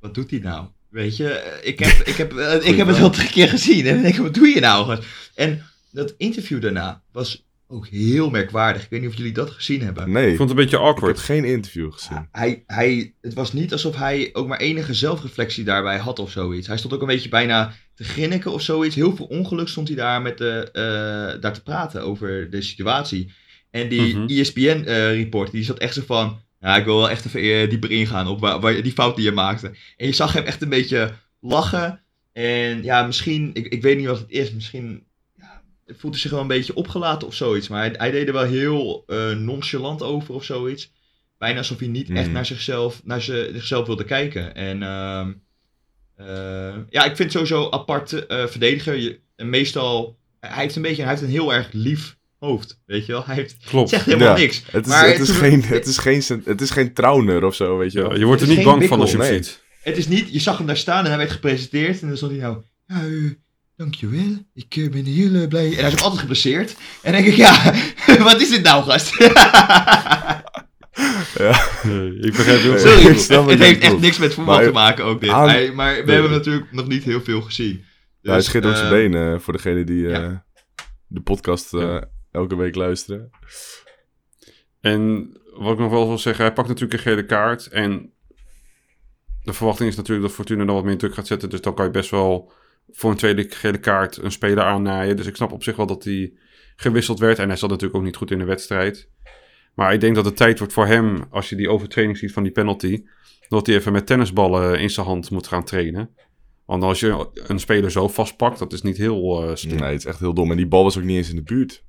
Speaker 2: Wat doet hij nou? Weet je, ik heb, ik heb, ik heb het al drie keer gezien. En dan denk ik, wat doe je nou? En dat interview daarna was ook heel merkwaardig. Ik weet niet of jullie dat gezien hebben.
Speaker 1: Nee,
Speaker 3: Ik vond het een beetje
Speaker 1: ik heb
Speaker 3: awkward.
Speaker 1: geen interview gezien.
Speaker 2: Hij, hij, het was niet alsof hij ook maar enige zelfreflectie daarbij had of zoiets. Hij stond ook een beetje bijna te grinniken of zoiets. Heel veel ongeluk stond hij daar, met de, eh, daar te praten over de situatie. En die E
Speaker 3: Mhm.
Speaker 2: ESPN-report, die zat echt zo van... Ja, ik wil wel echt even eh, dieper ingaan op waar, waar, die fout die je maakte. En je zag hem echt een beetje lachen. En ja, misschien, ik, ik weet niet wat het is, misschien voelt hij zich wel een beetje opgelaten of zoiets. Maar hij, hij deed er wel heel eh, nonchalant over of zoiets. Bijna alsof hij niet echt
Speaker 1: Mm.
Speaker 2: naar zichzelf, naar ze- zichzelf wilde kijken. En ehm, eh, ja, ik vind sowieso apart eh verdediger. Je, en meestal, hij heeft een beetje, hij heeft een heel erg lief hoofd, weet je wel. Hij heeft,
Speaker 3: Klopt.
Speaker 2: zegt helemaal
Speaker 1: Ja,
Speaker 2: niks.
Speaker 1: Het is,
Speaker 2: maar
Speaker 1: het, is
Speaker 2: toen-
Speaker 1: geen, het, is geen, het is geen Trauner of zo, weet je
Speaker 3: Ja,
Speaker 1: wel.
Speaker 3: je wordt er niet bang van als je hem ziet.
Speaker 2: Het is niet, je zag hem daar staan en hij werd gepresenteerd. En dan stond hij nou, ja, dankjewel, ik eh, ben heel eh, blij. En hij is ook altijd geblesseerd. En dan denk ik, ja, wat is dit nou, gast?
Speaker 3: Nee, ik begrijp heel
Speaker 1: Sorry. Ik
Speaker 2: het heeft echt niks met voetbal
Speaker 1: Maar
Speaker 2: te maken ook dit.
Speaker 1: aan-
Speaker 2: Hij- maar we
Speaker 1: Nee.
Speaker 2: hebben natuurlijk nog niet heel veel gezien.
Speaker 1: Ja, hij
Speaker 2: Dus,
Speaker 1: schiet op zijn
Speaker 2: eh,
Speaker 1: benen voor degene die eh,
Speaker 2: ja.
Speaker 1: de podcast eh,
Speaker 3: Ja.
Speaker 1: elke week luisteren.
Speaker 3: En wat ik nog wel wil zeggen, hij pakt natuurlijk een gele kaart. En de verwachting is natuurlijk dat Fortuna dan wat meer druk gaat zetten. Dus dan kan je best wel voor een tweede gele kaart een speler aannaaien. Dus ik snap op zich wel dat hij gewisseld werd. En hij zat natuurlijk ook niet goed in de wedstrijd. Maar ik denk dat het tijd wordt voor hem, als je die overtraining ziet van die penalty, dat hij even met tennisballen in zijn hand moet gaan trainen. Want als je een speler zo vastpakt, dat is niet heel eh slim.
Speaker 1: Nee, het is echt heel dom. En die bal was ook niet eens in de buurt.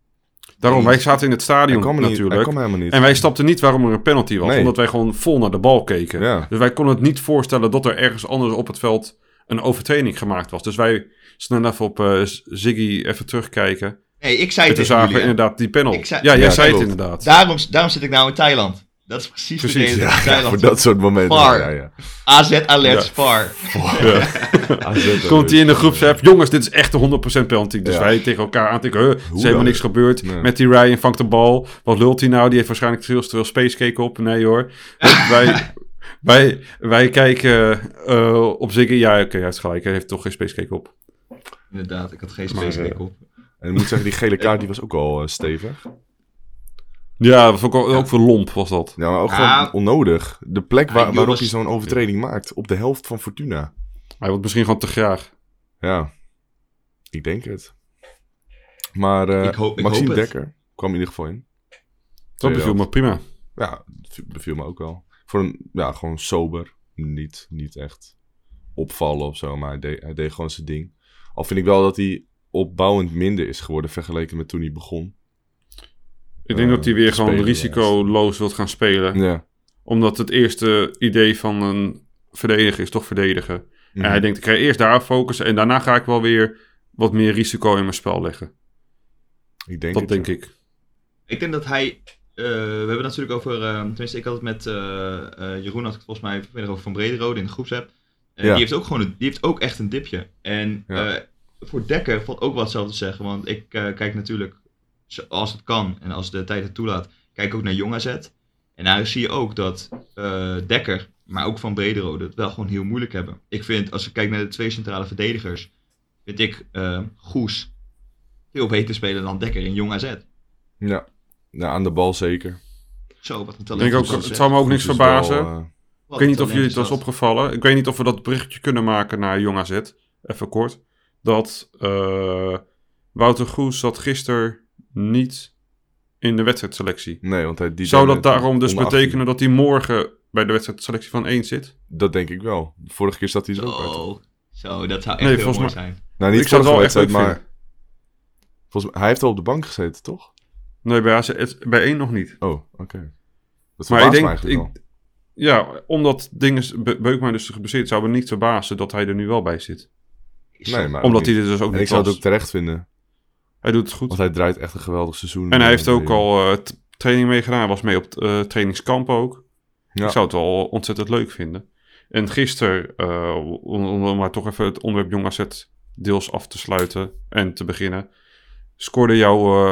Speaker 3: Daarom, wij zaten in het stadion
Speaker 1: kwam, niet,
Speaker 3: natuurlijk.
Speaker 1: kwam niet.
Speaker 3: En wij stapten niet waarom er een penalty was.
Speaker 1: Nee.
Speaker 3: Omdat wij gewoon vol naar de bal keken.
Speaker 1: Ja.
Speaker 3: Dus wij konden het niet voorstellen dat er ergens anders op het veld een overtreding gemaakt was. Dus wij snel even op eh, Ziggy even terugkijken.
Speaker 2: Nee, ik zei het
Speaker 3: toen
Speaker 2: tegen
Speaker 3: zagen
Speaker 2: jullie.
Speaker 3: inderdaad die panel.
Speaker 2: Ik zei-
Speaker 3: ja, jij
Speaker 1: Ja,
Speaker 3: zei het inderdaad.
Speaker 2: Daarom, daarom zit ik nou in Thailand. Dat is precies,
Speaker 3: Precies,
Speaker 2: de reden dat ik in
Speaker 1: Ja,
Speaker 2: Thailand
Speaker 1: voor dat soort momenten. Ja.
Speaker 2: AZ Alert
Speaker 3: Ja.
Speaker 2: Spar.
Speaker 3: Komt hij in de groepsapp. Jongens, dit is echt de 100% penalty. Dus
Speaker 1: Ja.
Speaker 3: wij tegen elkaar aantikken. Huh, er is helemaal niks gebeurd.
Speaker 1: Nee.
Speaker 3: Met die Ryan vangt de bal. Wat lult hij nou? Die heeft waarschijnlijk veel te veel spacecake op. Nee hoor. wij, wij, wij kijken eh, op Ziggy. Ja, oké, hij heeft gelijk. Hij heeft toch geen spacecake op.
Speaker 2: Inderdaad, ik had geen
Speaker 1: Maar,
Speaker 2: space
Speaker 1: eh,
Speaker 2: op.
Speaker 1: En ik moet zeggen, die gele kaart die was ook al eh, stevig.
Speaker 3: Ja, dat was ook, ook, ook voor lomp was dat.
Speaker 1: Ja, maar ook
Speaker 2: Ja.
Speaker 1: gewoon onnodig. De plek waar, waarop hij zo'n overtreding maakt. Op de helft van Fortuna.
Speaker 3: Hij wordt misschien gewoon te graag.
Speaker 1: Ja, ik denk het. Maar eh
Speaker 2: Ik hoop- ik
Speaker 1: Maxime
Speaker 2: hoop.
Speaker 1: Dekker kwam in ieder geval in.
Speaker 3: Dat beviel me prima.
Speaker 1: Ja, beviel me ook wel. Voor een, ja, gewoon sober. Niet, niet echt opvallen of zo, maar hij deed, hij deed gewoon zijn ding. Al vind ik wel dat hij opbouwend minder is geworden vergeleken met toen hij begon.
Speaker 3: Ik denk
Speaker 1: Eh,
Speaker 3: dat hij weer
Speaker 1: te
Speaker 3: gewoon
Speaker 1: spelen,
Speaker 3: risicoloos wilt gaan spelen.
Speaker 1: Ja,
Speaker 3: Omdat het eerste idee van een verdediger is toch verdedigen.
Speaker 1: Mhm.
Speaker 3: En hij denkt, ik ga eerst daarop focussen en daarna ga ik wel weer wat meer risico in mijn spel leggen.
Speaker 1: Ik denk
Speaker 3: Dat
Speaker 1: het,
Speaker 3: denk
Speaker 1: ja.
Speaker 3: ik.
Speaker 2: Ik denk dat hij. Eh, we hebben het natuurlijk over. eh, tenminste, ik had het met eh, Jeroen, had ik het volgens mij vanmiddag over Van Brederode in de groepsapp.
Speaker 1: Ja.
Speaker 2: die, heeft ook gewoon een, die heeft ook echt een dipje. En
Speaker 1: Ja.
Speaker 2: voor Dekker valt ook wel hetzelfde te zeggen. Want ik kijk natuurlijk, als het kan en als de tijd het toelaat, kijk ik ook naar Jong AZ. En daar zie je ook dat Dekker, maar ook Van Brederode, het wel gewoon heel moeilijk hebben. Ik vind, als ik kijk naar de twee centrale verdedigers, vind ik eh, Goes veel beter spelen dan Dekker in Jong AZ.
Speaker 1: Ja. Ja, aan de bal zeker.
Speaker 2: Zo, wat een
Speaker 3: Ik
Speaker 2: talent.
Speaker 3: denk ook, het zou me ook niks
Speaker 1: wel,
Speaker 3: verbazen.
Speaker 1: eh,
Speaker 3: Ik weet niet of jullie het
Speaker 2: is
Speaker 3: was opgevallen. Ik weet niet of we dat berichtje kunnen maken naar Jong AZ. Even kort. Dat eh, Wouter Goes zat gisteren niet in de wedstrijdselectie.
Speaker 1: nee, want hij, die
Speaker 3: Zou dat daarom dus
Speaker 1: onder 18.
Speaker 3: betekenen dat hij morgen bij de wedstrijdselectie van 1 zit?
Speaker 1: Dat denk ik wel. De vorige keer zat hij er ook uit.
Speaker 2: Zo, zo, dat zou echt
Speaker 3: Nee,
Speaker 2: heel mooi zijn.
Speaker 1: Nou, niet
Speaker 3: Ik zou het wel echt
Speaker 1: maar... Volgens mij, hij heeft al op de bank gezeten, toch?
Speaker 3: Nee, bij, AZ, bij 1 nog niet.
Speaker 1: Oh, oké. Dat
Speaker 3: Maar ik denk,
Speaker 1: wel.
Speaker 3: ik, ja, omdat dingen, Be- Beukman dus geblesseerd zou me niet verbazen dat hij er nu wel bij zit.
Speaker 1: Nee, maar
Speaker 3: Omdat hij er dus ook
Speaker 1: En
Speaker 3: niet
Speaker 1: ik zou het ook terecht vinden.
Speaker 3: Hij doet het goed.
Speaker 1: Want hij draait echt een geweldig seizoen.
Speaker 3: En hij heeft ook al eh, training meegedaan. Hij was mee op eh, trainingskamp ook.
Speaker 1: Ja.
Speaker 3: Ik zou het wel ontzettend leuk vinden. En gisteren, eh, om, om maar toch even het onderwerp Jong AZ deels af te sluiten en te beginnen, scoorde jouw,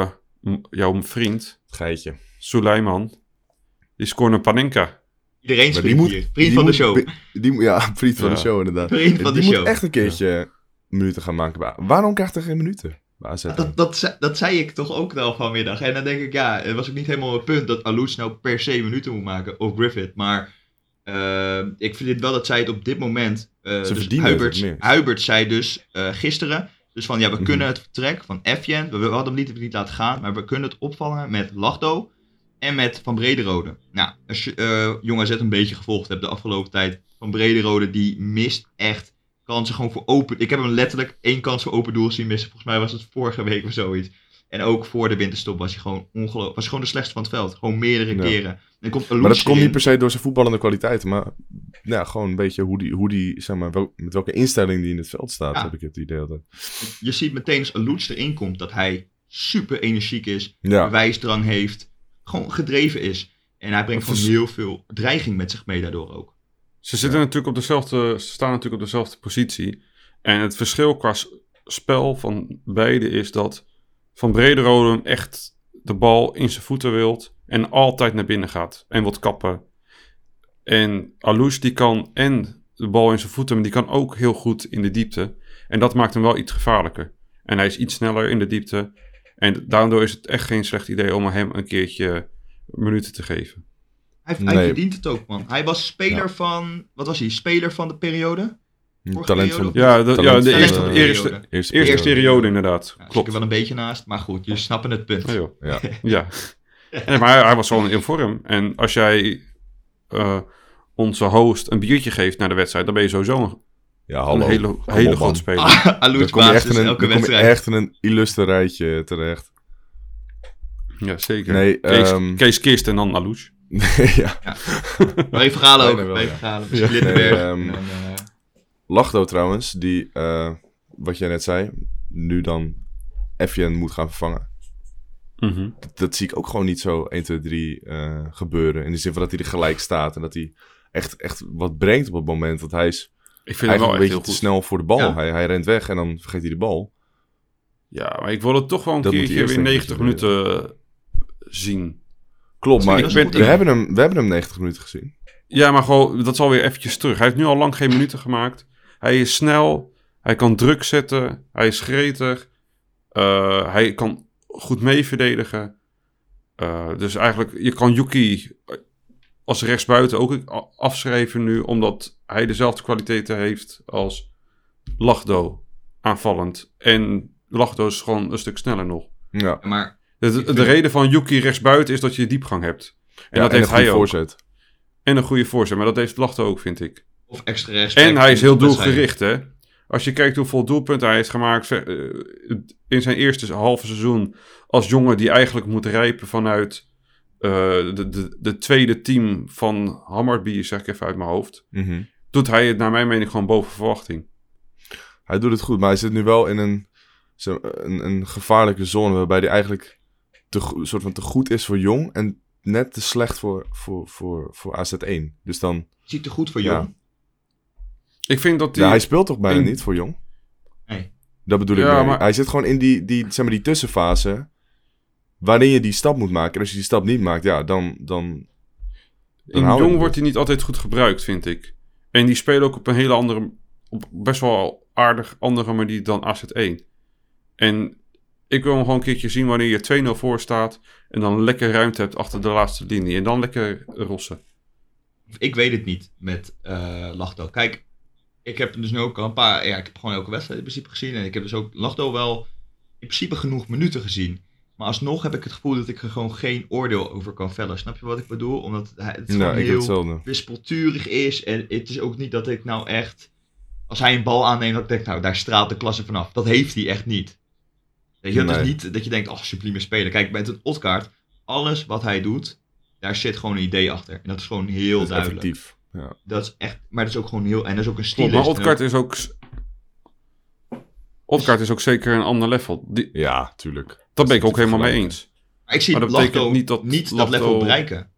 Speaker 3: jouw vriend,
Speaker 1: Geitje.
Speaker 3: Suleiman, die scoorde een Panenka.
Speaker 2: Iedereen springt hier. Vriend
Speaker 1: die
Speaker 2: van de show.
Speaker 1: die- ja, vriend van
Speaker 3: Ja.
Speaker 1: de show inderdaad.
Speaker 2: Vriend van
Speaker 1: die
Speaker 2: de
Speaker 1: moet
Speaker 2: show.
Speaker 1: echt een keertje minuten gaan maken. Waarom krijgt hij geen minuten?
Speaker 2: Dat, dat, ze- dat zei ik toch ook wel vanmiddag. En dan denk ik, ja, het was ook niet helemaal het punt dat Alous nou per se minuten moet maken. Of Griffith. Maar eh, ik vind wel dat zij het op dit moment... eh dus
Speaker 1: verdienen het
Speaker 2: Hubert,
Speaker 1: meer.
Speaker 2: Hubert zei dus eh, gisteren... Dus van, ja, we
Speaker 1: Mhm.
Speaker 2: kunnen het vertrek van Efjen... We, we hadden hem niet, niet laten gaan, maar we kunnen het opvangen met Lachdo... En met Van Brederode. Nou, als je eh Jong AZ een beetje gevolgd hebt de afgelopen tijd... Van Brederode, die mist echt kansen gewoon voor open... Ik heb hem letterlijk één kans voor open doel zien missen. Volgens mij was het vorige week of zoiets. En ook voor de winterstop was hij gewoon ongelooflijk. Was hij gewoon de slechtste van het veld. Gewoon meerdere
Speaker 1: Ja.
Speaker 2: keren. En komt
Speaker 1: Maar dat komt niet per se door zijn voetballende kwaliteiten. Maar ja, gewoon een beetje hoe die, hoe die zeg maar, wel- met welke instelling die in het veld staat,
Speaker 2: Ja.
Speaker 1: heb ik het idee altijd.
Speaker 2: Je ziet meteen als Alous erin komt dat hij super energiek is.
Speaker 1: Ja,
Speaker 2: Bewijsdrang heeft. Gewoon gedreven is. En hij brengt gewoon heel veel dreiging met zich mee daardoor ook.
Speaker 3: Ze zitten natuurlijk op dezelfde, ze staan natuurlijk op dezelfde positie. En het verschil qua spel van beide is dat Van Brederode hem echt de bal in zijn voeten wilt en altijd naar binnen gaat en wilt kappen. En Alous die kan en de bal in zijn voeten, maar die kan ook heel goed in de diepte. En dat maakt hem wel iets gevaarlijker. En hij is iets sneller in de diepte. En daardoor is het echt geen slecht idee om hem een keertje minuten te geven.
Speaker 2: Hij, hij
Speaker 1: Nee.
Speaker 2: verdient het ook, man. Hij was speler
Speaker 1: Ja.
Speaker 2: van... Wat was hij? Speler van de periode?
Speaker 1: Talent van?
Speaker 3: Ja, de, ja, de
Speaker 1: van
Speaker 3: eerste,
Speaker 1: de
Speaker 3: eerste,
Speaker 2: periode.
Speaker 1: eerste
Speaker 3: eerste
Speaker 1: periode.
Speaker 3: inderdaad.
Speaker 2: Ja,
Speaker 3: Klopt.
Speaker 2: er wel een beetje naast. Maar goed, jullie snappen het punt.
Speaker 3: Ja, joh.
Speaker 1: Ja.
Speaker 3: Ja. Nee, maar hij, hij was gewoon in vorm. En als jij eh, onze host een biertje geeft naar de wedstrijd, dan ben je sowieso een,
Speaker 1: Ja,
Speaker 3: een
Speaker 1: hallo.
Speaker 3: hele,
Speaker 1: Kom
Speaker 3: hele
Speaker 1: op,
Speaker 3: grote speler.
Speaker 2: Ah, Alous
Speaker 1: Dan kom je echt in een,
Speaker 2: elke
Speaker 1: je
Speaker 2: wedstrijd.
Speaker 1: echt in een illustre rijtje terecht.
Speaker 3: Ja, zeker.
Speaker 1: Nee,
Speaker 3: Kees,
Speaker 1: ehm,
Speaker 3: Kees Kist en dan Alouche.
Speaker 1: ja.
Speaker 2: Maar even verhalen ook.
Speaker 1: Ja.
Speaker 2: verhalen.
Speaker 1: Ja.
Speaker 2: En
Speaker 1: Lachdo trouwens, die, eh, wat jij net zei, nu dan Effien moet gaan vervangen.
Speaker 3: Mhm.
Speaker 1: Dat zie ik ook gewoon niet zo 1, 2, 3 eh, gebeuren. In de zin van dat hij er gelijk staat en dat hij echt, echt wat brengt op het moment. Want hij is
Speaker 3: Ik vind wel
Speaker 1: een beetje te
Speaker 3: goed.
Speaker 1: snel voor de bal.
Speaker 2: Ja.
Speaker 1: Hij, hij rent weg en dan vergeet hij de bal.
Speaker 3: Ja, maar ik wil het toch wel een
Speaker 1: Dat moet
Speaker 3: keertje
Speaker 1: eerst
Speaker 3: weer
Speaker 1: denk ik
Speaker 3: 90
Speaker 1: dat je
Speaker 3: minuten zien.
Speaker 1: Klopt,
Speaker 2: Dat
Speaker 1: maar
Speaker 2: ik
Speaker 1: ben- we, hebben hem, we hebben hem 90 minuten gezien.
Speaker 3: Ja, maar gewoon, dat is alweer eventjes terug. Hij heeft nu al lang geen minuten gemaakt. Hij is snel, hij kan druk zetten, hij is gretig, eh, hij kan goed meeverdedigen. Eh, dus eigenlijk, je kan Yuki als rechtsbuiten ook afschrijven nu, omdat hij dezelfde kwaliteiten heeft als Lachdo aanvallend. En Lachdo is gewoon een stuk sneller nog.
Speaker 1: Ja,
Speaker 2: maar
Speaker 3: De, de, de reden van Yuki rechtsbuiten is dat je diepgang hebt. En
Speaker 1: ja,
Speaker 3: dat
Speaker 1: en
Speaker 3: heeft
Speaker 1: een goede
Speaker 3: hij ook.
Speaker 1: voorzet.
Speaker 3: En een goede voorzet, maar dat heeft Lachdo ook, vind ik.
Speaker 2: Of extra rechts.
Speaker 3: En hij is heel doelgericht, hè. Als je kijkt hoeveel doelpunten hij heeft gemaakt eh, in zijn eerste halve seizoen als jongen die eigenlijk moet rijpen vanuit eh, de, de, de tweede team van Hammarby, zeg ik even uit mijn hoofd.
Speaker 1: Mhm.
Speaker 3: doet hij het naar mijn mening gewoon boven verwachting.
Speaker 1: Hij doet het goed, maar hij zit nu wel in een, zo- een, een gevaarlijke zone waarbij hij eigenlijk te, soort van te goed is voor jong en net te slecht voor, voor, voor, voor AZ1. Dus dan,
Speaker 2: Ziet er goed voor
Speaker 1: Ja.
Speaker 3: Ik vind dat die...
Speaker 1: ja, hij speelt toch bijna
Speaker 3: in-
Speaker 1: niet voor jong?
Speaker 2: Nee.
Speaker 1: Dat bedoel ik
Speaker 3: Ja, maar-
Speaker 1: Hij zit gewoon in die, die, zeg maar, die tussenfase waarin je die stap moet maken. En als je die stap niet maakt, ja, dan... dan, dan
Speaker 3: In Jong wordt hij niet altijd goed gebruikt, vind ik. En die spelen ook op een hele andere, op best wel aardig andere manier dan AZ1. En ik wil hem gewoon een keertje zien wanneer je 2-0 voor staat en dan lekker ruimte hebt achter de laatste linie. En dan lekker rossen.
Speaker 2: Ik weet het niet met eh Lachdo. Kijk, ik heb dus nu ook al een paar... Ja, ik heb gewoon elke wedstrijd in principe gezien. En ik heb dus ook Lachdo wel in principe genoeg minuten gezien. Maar alsnog heb ik het gevoel dat ik er gewoon geen oordeel over kan vellen. Snap je wat ik bedoel? Omdat hij, het
Speaker 1: Ja, heb
Speaker 2: heel wispelturig is. En het is ook niet dat ik nou echt... Als hij een bal aanneemt, dat ik denk, nou, daar straalt de klasse vanaf. Dat heeft hij echt niet. Weet je,
Speaker 1: Nee.
Speaker 2: is niet dat je denkt, oh, sublieme speler. Kijk, met een Otkaart, alles wat hij doet, daar zit gewoon een idee achter. En dat is gewoon heel
Speaker 1: Dat is
Speaker 2: duidelijk.
Speaker 1: effectief. Ja.
Speaker 2: Dat is echt, maar dat is ook gewoon heel, en dat is ook een stil.
Speaker 3: Klopt, maar Odgaard is ook... Odgaard is ook zeker een ander level. Die,
Speaker 1: ja, tuurlijk.
Speaker 3: dat ben ik ook helemaal mee eens.
Speaker 2: Maar ik zie
Speaker 3: maar dat betekent niet dat
Speaker 2: niet dat level bereiken.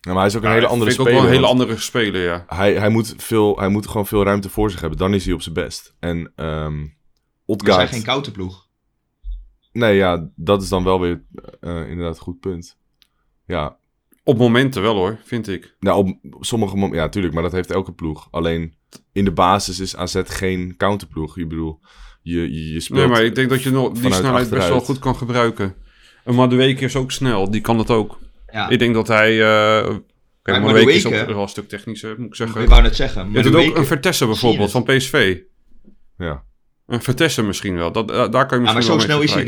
Speaker 1: Ja, maar hij is ook een
Speaker 3: Ja,
Speaker 1: hele
Speaker 3: vind
Speaker 1: andere
Speaker 3: ik ook
Speaker 1: speler.
Speaker 3: wel een hele andere speler, ja.
Speaker 1: hij, hij, moet veel, hij moet gewoon veel ruimte voor zich hebben. Dan is hij op zijn best. En ehm
Speaker 2: We zijn
Speaker 1: Odgaard...
Speaker 2: geen koude ploeg.
Speaker 1: Nee, ja, dat is dan wel weer eh, inderdaad een goed punt. Ja,
Speaker 3: Op momenten wel hoor, vind ik.
Speaker 1: nou, op sommige momenten... Ja, tuurlijk, maar dat heeft elke ploeg. Alleen in de basis is AZ geen counterploeg. Ik bedoel, je, je, je speelt...
Speaker 3: Nee, maar ik denk dat je nog die snelheid best wel goed kan gebruiken. En Madueke is ook snel, die kan dat ook.
Speaker 2: Ja,
Speaker 3: Ik denk dat hij... eh Kijk,
Speaker 2: Maar
Speaker 3: Madueke is ook wel een stuk technischer, moet ik zeggen.
Speaker 2: ik wou net zeggen.
Speaker 3: Je
Speaker 2: Maar
Speaker 3: doet ook een Vertessen bijvoorbeeld van PSV.
Speaker 1: Ja.
Speaker 3: Een Vertessen misschien wel. Dat, eh, daar kan je
Speaker 2: Ja,
Speaker 3: misschien
Speaker 2: maar zo
Speaker 3: wel
Speaker 2: snel is hij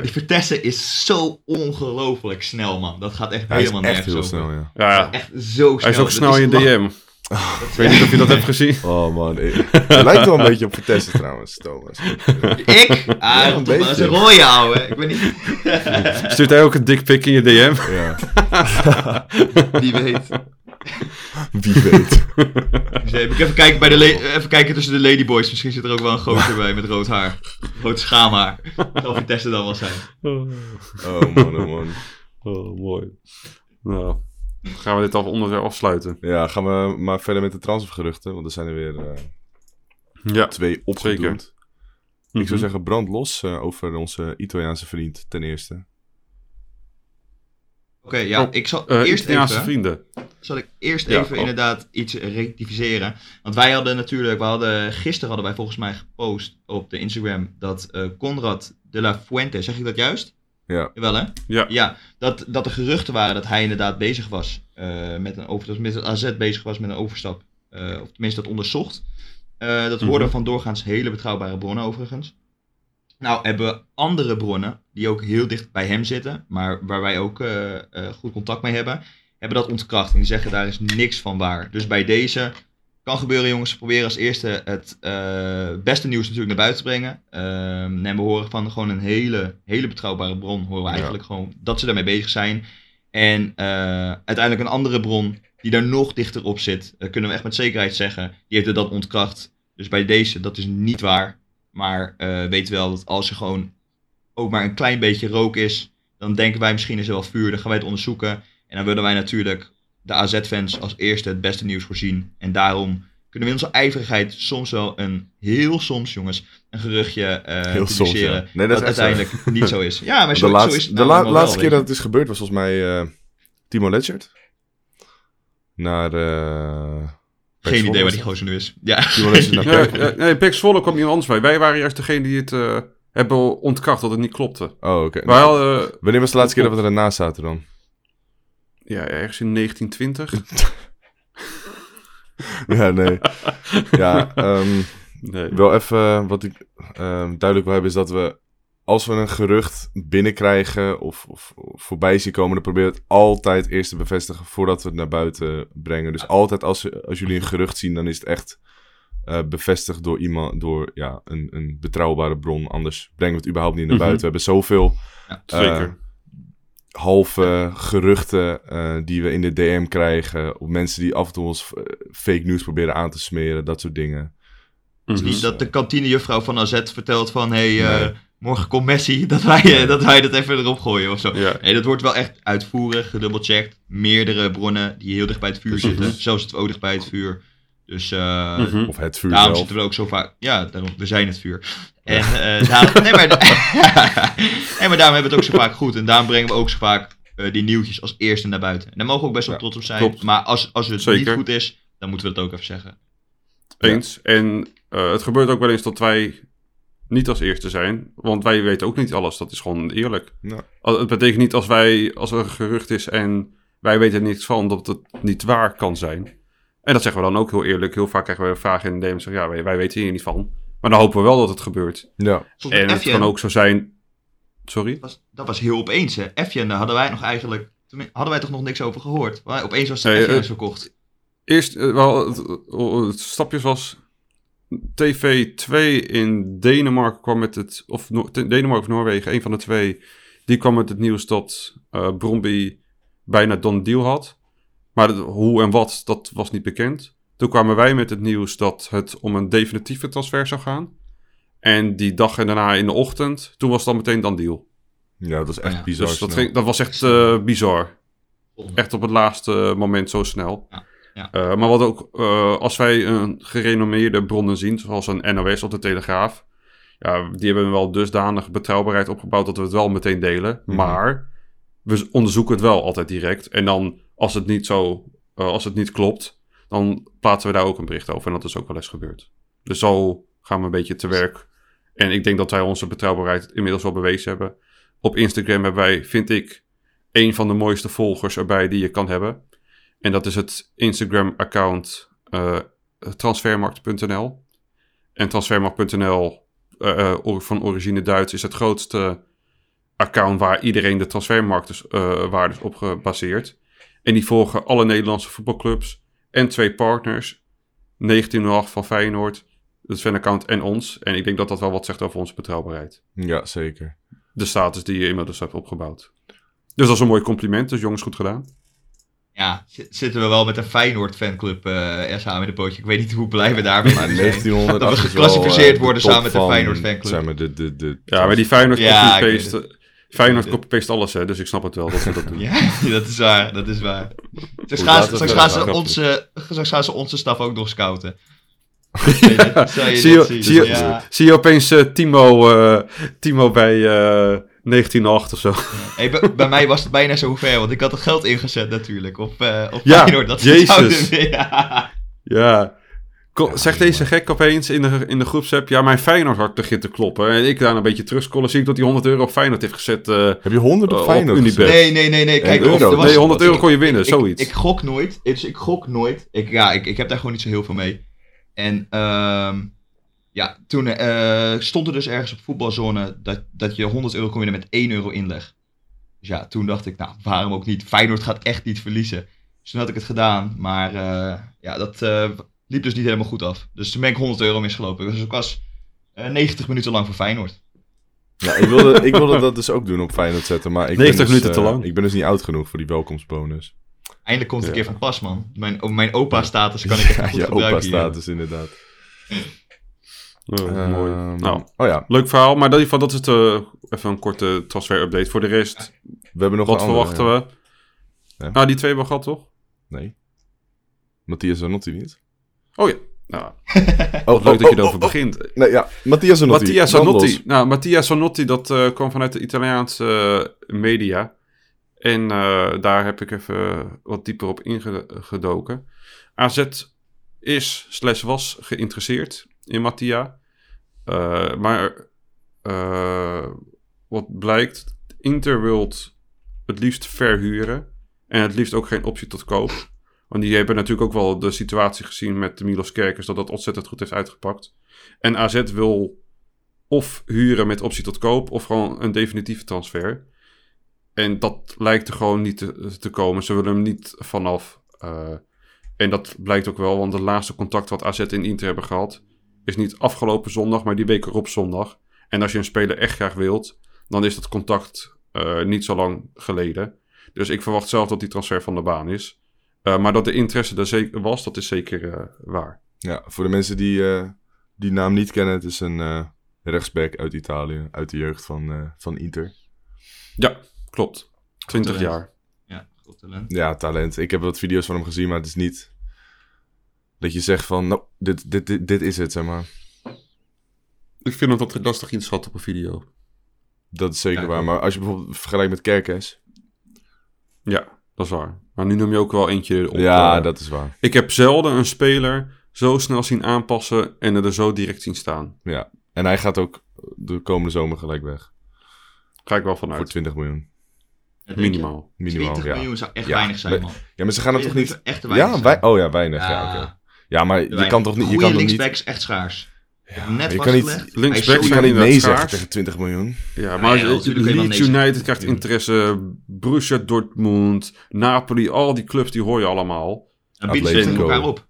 Speaker 2: niet. Vertessen is zo ongelooflijk snel, man. Dat gaat echt
Speaker 1: Hij is
Speaker 2: helemaal
Speaker 1: echt
Speaker 2: nergens
Speaker 1: heel
Speaker 2: over.
Speaker 1: snel, ja.
Speaker 3: Ja,
Speaker 2: Echt zo snel.
Speaker 3: hij is ook snel in DM. Ik weet niet of je dat hebt gezien.
Speaker 1: Oh man, ik- het lijkt wel een beetje op Vitesse trouwens, Thomas.
Speaker 2: Ik? Ah,
Speaker 1: een
Speaker 2: dat is een rode ouwe. Ik weet niet.
Speaker 3: Stuurt hij ook een dickpic in je DM?
Speaker 1: Ja,
Speaker 2: Die weet.
Speaker 1: wie weet.
Speaker 2: Dus even, even, kijken bij de la- even kijken tussen de ladyboys. Misschien zit er ook wel een gozer bij met rood haar. Rood schaamhaar. Dat zal Vitesse dan wel zijn.
Speaker 1: Oh man, oh man.
Speaker 3: Oh, mooi. Nou, gaan we dit al onderwerp afsluiten.
Speaker 1: Ja, gaan we maar verder met de transfergeruchten, want er zijn er weer eh,
Speaker 3: Ja,
Speaker 1: twee opgedoemd. Ik
Speaker 3: Mhm.
Speaker 1: zou zeggen, brand los eh, over onze Italiaanse vriend ten eerste.
Speaker 2: Oké, ja,
Speaker 3: Oh,
Speaker 2: ik zal
Speaker 3: Eh,
Speaker 2: eerst
Speaker 3: Italiaanse
Speaker 2: even...
Speaker 3: vrienden.
Speaker 2: Zal ik eerst
Speaker 3: Ja,
Speaker 2: even
Speaker 3: oh.
Speaker 2: inderdaad iets rectificeren. Want wij hadden natuurlijk, we hadden, gisteren hadden wij volgens mij gepost op de Instagram dat eh Conrad de la Fuente, zeg ik dat juist?
Speaker 1: Ja,
Speaker 2: Jawel hè?
Speaker 3: Ja.
Speaker 2: Ja, dat, dat er geruchten waren dat hij inderdaad bezig was eh, met een overstap, met het AZ bezig was met een overstap. of tenminste dat onderzocht. Dat hoorden
Speaker 3: Mhm.
Speaker 2: van doorgaans hele betrouwbare bronnen overigens. Nou hebben andere bronnen die ook heel dicht bij hem zitten, maar waar wij ook eh, eh, goed contact mee hebben, hebben dat ontkracht. En die zeggen daar is niks van waar. Dus bij deze kan gebeuren jongens, we proberen als eerste het eh, beste nieuws natuurlijk naar buiten te brengen. Ehm, en we horen van gewoon een hele, hele betrouwbare bron, horen we eigenlijk gewoon dat ze daarmee bezig zijn. En uiteindelijk een andere bron die daar nog dichter op zit, kunnen we echt met zekerheid zeggen, die heeft het dan ontkracht. Dus bij deze, dat is niet waar. Maar eh, weet wel dat als er gewoon ook maar een klein beetje rook is, dan denken wij misschien is er wel vuur, dan gaan wij het onderzoeken. En dan willen wij natuurlijk de AZ-fans als eerste het beste nieuws voorzien. En daarom kunnen we in onze ijverigheid soms wel een, heel soms jongens, een geruchtje eh
Speaker 1: Heel soms,
Speaker 2: publiceren.
Speaker 1: ja. Nee, dat
Speaker 2: dat
Speaker 1: zo.
Speaker 2: uiteindelijk niet zo is. Ja, maar zo,
Speaker 1: de laatste,
Speaker 2: zo is het
Speaker 1: de la- laatste keer dat het is gebeurd was volgens mij eh, Timo Letchert. Naar...
Speaker 2: Geen idee waar die gozer nu is. Ja.
Speaker 3: Nee, Pek Zwolle kwam iemand anders bij. Wij waren juist degene die het eh, hebben ontkracht dat het niet klopte.
Speaker 1: Oh, oké.
Speaker 3: Eh,
Speaker 1: Wanneer was de laatste keer dat we ernaast zaten dan?
Speaker 3: ja, ergens in 1920.
Speaker 1: Ja, nee. Ja, ehm,
Speaker 3: Nee.
Speaker 1: wel even wat ik ehm, duidelijk wil hebben is dat we... Als we een gerucht binnenkrijgen of, of, of voorbij zien komen... dan proberen we het altijd eerst te bevestigen voordat we het naar buiten brengen. Dus altijd als, als jullie een gerucht zien, dan is het echt eh, bevestigd door iemand... door ja, een, een betrouwbare bron. Anders brengen we het überhaupt niet naar
Speaker 3: Mhm.
Speaker 1: buiten. We hebben zoveel
Speaker 3: Zeker.
Speaker 1: eh, halve geruchten eh, die we in de DM krijgen. Of mensen die af en toe ons fake news proberen aan te smeren, dat soort dingen.
Speaker 2: Is niet dat de kantinejuffrouw van AZ vertelt van... Hé, hey,
Speaker 1: Nee.
Speaker 2: Morgen komt Messi, dat wij, eh, dat wij dat even erop gooien of zo.
Speaker 3: Ja.
Speaker 2: Nee, dat wordt wel echt uitvoerig, gedubbelcheckt. Meerdere bronnen die heel dicht bij het vuur zitten. Zelfs het ook dicht bij het vuur. Dus eh,
Speaker 3: Mhm.
Speaker 1: Of het vuur
Speaker 2: daarom
Speaker 1: zelf.
Speaker 2: zitten we ook zo vaak... Ja, daarom, we zijn het vuur. En eh daarom, nee, maar, nee, maar daarom hebben we het ook zo vaak goed. En daarom brengen we ook zo vaak eh, die nieuwtjes als eerste naar buiten. En daar mogen we ook best wel
Speaker 1: Ja,
Speaker 2: trots op zijn.
Speaker 3: klopt.
Speaker 2: Maar als, als het
Speaker 3: Zeker.
Speaker 2: niet goed is, dan moeten we dat ook even zeggen.
Speaker 3: Eens. En eh, het gebeurt ook wel eens dat wij niet als eerste zijn. Want wij weten ook niet alles. Dat is gewoon eerlijk.
Speaker 1: Ja.
Speaker 3: Het betekent niet als wij, als er een gerucht is en wij weten niks van, dat het niet waar kan zijn. En dat zeggen we dan ook heel eerlijk. Heel vaak krijgen we vragen in de DM en zeggen, ja, wij, wij weten hier niet van. Maar dan hopen we wel dat het gebeurt.
Speaker 1: Ja.
Speaker 3: En het kan ook zo zijn... Sorry?
Speaker 2: Dat was, dat was heel opeens, hè. Efjen, daar hadden wij nog eigenlijk... Hadden wij toch nog niks over gehoord? Maar opeens was de
Speaker 3: Nee, eh,
Speaker 2: verkocht.
Speaker 3: Eerst, eh, wel, het, het stapjes was... TV2 in Denemarken kwam met het... Of Noor- Denemarken of Noorwegen, een van de twee... Die kwam met het nieuws dat eh Bromby bijna done deal had. Maar hoe en wat, dat was niet bekend. Toen kwamen wij met het nieuws dat het om een definitieve transfer zou gaan. En die dag en daarna in de ochtend, toen was het dan meteen dan deal.
Speaker 1: ja, dat is echt
Speaker 2: Ja.
Speaker 1: bizar
Speaker 3: Dus dat, ging, dat was echt eh, bizar. Echt op het laatste moment zo snel.
Speaker 2: Ja, ja.
Speaker 3: Eh, maar wat ook, eh, als wij een gerenommeerde bronnen zien, zoals een NOS of de Telegraaf, ja, die hebben wel dusdanig betrouwbaarheid opgebouwd dat we het wel meteen delen.
Speaker 1: Mhm.
Speaker 3: Maar we onderzoeken het wel altijd direct. En dan, als het niet zo, eh, als het niet klopt, dan plaatsen we daar ook een bericht over. En dat is ook wel eens gebeurd. Dus zo gaan we een beetje te werk. En ik denk dat wij onze betrouwbaarheid inmiddels wel bewezen hebben. Op Instagram hebben wij, vind ik, een van de mooiste volgers erbij die je kan hebben. En dat is het Instagram-account eh, transfermarkt.nl. En transfermarkt.nl eh, eh, van origine Duits is het grootste account waar iedereen de transfermarktwaardes op gebaseerd. En die volgen alle Nederlandse voetbalclubs en twee partners. 1908 van Feyenoord, het fan-account en ons. En ik denk dat dat wel wat zegt over onze betrouwbaarheid.
Speaker 1: Ja, zeker.
Speaker 3: De status die je inmiddels hebt opgebouwd. Dus dat is een mooi compliment, dus jongens, goed gedaan.
Speaker 2: Ja, zi- zitten we wel met een Feyenoord fanclub eh er samen in de pootje. Ik weet niet hoe blij we daarmee zijn.
Speaker 1: 1900
Speaker 2: Dat we geclassificeerd
Speaker 1: eh,
Speaker 2: worden samen met de Feyenoord fanclub.
Speaker 1: Zeg maar, de, de, de,
Speaker 3: Ja, maar die Feyenoord
Speaker 2: Ja,
Speaker 3: copy-paste... Feyenoord copy-paste alles, hè, dus ik snap het wel dat ze dat doen.
Speaker 2: Ja, dat is waar, dat is waar. Straks
Speaker 1: Hoe
Speaker 2: gaan, ze, straks gaan, ze onze, straks gaan ze onze staf ook nog scouten. Je
Speaker 3: Zie je,
Speaker 2: dit zien?
Speaker 3: zie, je,
Speaker 2: Ja.
Speaker 3: zie je opeens eh, Timo, eh, Timo bij eh 1908 of zo?
Speaker 2: Hey, bij, mij was het bijna zover, want ik had er geld ingezet natuurlijk op, eh op
Speaker 3: Ja,
Speaker 2: Feyenoord. Dat
Speaker 3: Jezus.
Speaker 2: zouden- ja.
Speaker 3: Ja. Ko- zegt deze gek opeens in de, in de groepsapp... Ja, mijn Feyenoord hart begint te kloppen. En ik daar een beetje terugscrollen... zie ik dat hij 100 euro op Feyenoord heeft gezet. eh,
Speaker 1: Heb je 100 op Feyenoord
Speaker 3: op.
Speaker 2: Nee, nee, nee, nee. Kijk, of- er was-
Speaker 3: nee, 100 euro kon je winnen,
Speaker 2: ik,
Speaker 3: zoiets.
Speaker 2: Ik, gok nooit. Dus ik gok nooit. Ik, ja, ik, ik heb daar gewoon niet zo heel veel mee. En ehm, ja, toen eh, stond er dus ergens op voetbalzone dat, dat je 100 euro kon winnen met 1 euro inleg. Dus ja, toen dacht ik, nou, waarom ook niet? Feyenoord gaat echt niet verliezen. Dus toen had ik het gedaan. Maar eh, ja, dat eh, liep dus niet helemaal goed af. Dus toen ben ik 100 euro misgelopen. Dus ik was eh, 90 minuten lang voor Feyenoord.
Speaker 1: Ja, ik, wilde, ik wilde dat dus ook doen op Feyenoord zetten, maar ik
Speaker 3: 90
Speaker 1: ben dus,
Speaker 3: minuten te lang.
Speaker 1: Ik ben dus niet oud genoeg voor die welkomstbonus.
Speaker 2: Eindelijk komt het
Speaker 1: Ja.
Speaker 2: een keer van pas, man. Mijn, mijn opa-status kan ik echt
Speaker 1: Ja,
Speaker 2: goed
Speaker 1: je
Speaker 2: gebruiken hier.
Speaker 1: opa-status inderdaad.
Speaker 3: Oh, mooi.
Speaker 1: Ehm,
Speaker 3: Nou,
Speaker 1: Oh ja,
Speaker 3: leuk verhaal. Maar in ieder geval, dat is de, even een korte transfer-update. Voor de rest,
Speaker 1: we hebben nog
Speaker 3: wat
Speaker 1: andere,
Speaker 3: verwachten
Speaker 1: ja.
Speaker 3: we?
Speaker 1: Ja.
Speaker 3: Nou, die twee hebben we gehad, toch?
Speaker 1: Nee. Matthias Zanotti niet?
Speaker 3: Oh ja. Nou,
Speaker 1: Oh,
Speaker 3: wat leuk dat je erover begint.
Speaker 1: Nee, ja, Matthias Zanotti.
Speaker 3: Mattia
Speaker 1: Brand
Speaker 3: Zanotti. Nou, Mattia Zanotti, dat eh, kwam vanuit de Italiaanse eh, media. En eh, daar heb ik even wat dieper op ingedoken. AZ is, slash was, geïnteresseerd in Mattia. Eh, maar eh, wat blijkt, Inter wil het liefst verhuren. En het liefst ook geen optie tot koop. Want die hebben natuurlijk ook wel de situatie gezien met de Milos Kerkers... dat dat ontzettend goed heeft uitgepakt. En AZ wil of huren met optie tot koop of gewoon een definitieve transfer. En dat lijkt er gewoon niet te, komen. Ze willen hem niet vanaf. eh, en dat blijkt ook wel, want de laatste contact wat AZ en Inter hebben gehad... is niet afgelopen zondag, maar die week erop zondag. En als je een speler echt graag wilt, dan is dat contact eh, niet zo lang geleden. Dus ik verwacht zelf dat die transfer van de baan is. Eh, maar dat de interesse er zeker was, dat is zeker eh, waar.
Speaker 1: Ja, voor de mensen die eh, die naam niet kennen, het is een eh, rechtsback uit Italië, uit de jeugd van, eh, van Inter.
Speaker 3: Ja, klopt. 20
Speaker 2: talent.
Speaker 3: jaar.
Speaker 2: Ja, groot talent.
Speaker 1: Ja, talent. Ik heb wat video's van hem gezien, maar het is niet dat je zegt van, nou, dit, dit, dit, dit is het, zeg maar.
Speaker 3: Ik vind het altijd lastig inschatten op een video.
Speaker 1: Dat is zeker
Speaker 2: Ja,
Speaker 1: waar. Maar als je bijvoorbeeld vergelijkt met Kerkes.
Speaker 3: Ja, dat is waar. Maar nu noem je ook wel eentje op.
Speaker 1: ja, dat is waar.
Speaker 3: Ik heb zelden een speler zo snel zien aanpassen en er zo direct zien staan.
Speaker 1: Ja. En hij gaat ook de komende zomer gelijk weg.
Speaker 3: Ga ik wel
Speaker 1: Voor
Speaker 3: vanuit.
Speaker 1: 20 miljoen.
Speaker 3: Minimaal.
Speaker 1: Minimaal,
Speaker 2: 20
Speaker 1: ja.
Speaker 2: miljoen zou echt
Speaker 1: Ja,
Speaker 2: weinig zijn, man.
Speaker 1: Ja, maar ze gaan het toch niet...
Speaker 2: Echt weinig
Speaker 1: Ja, wij... oh ja, weinig. Ja, oké. Ja, maar je kan toch niet... Je kan toch niet...
Speaker 2: linksbacks echt schaars. Net
Speaker 1: je kan niet-
Speaker 2: is
Speaker 1: Je kan
Speaker 3: niet
Speaker 1: nee zeggen tegen 20 miljoen.
Speaker 3: Ja,
Speaker 2: Ja,
Speaker 3: maar
Speaker 2: ja, je wel
Speaker 3: Leeds. United krijgt interesse, Borussia Dortmund, Napoli, al die clubs die hoor je allemaal.
Speaker 2: Dan bieden ze elkaar op.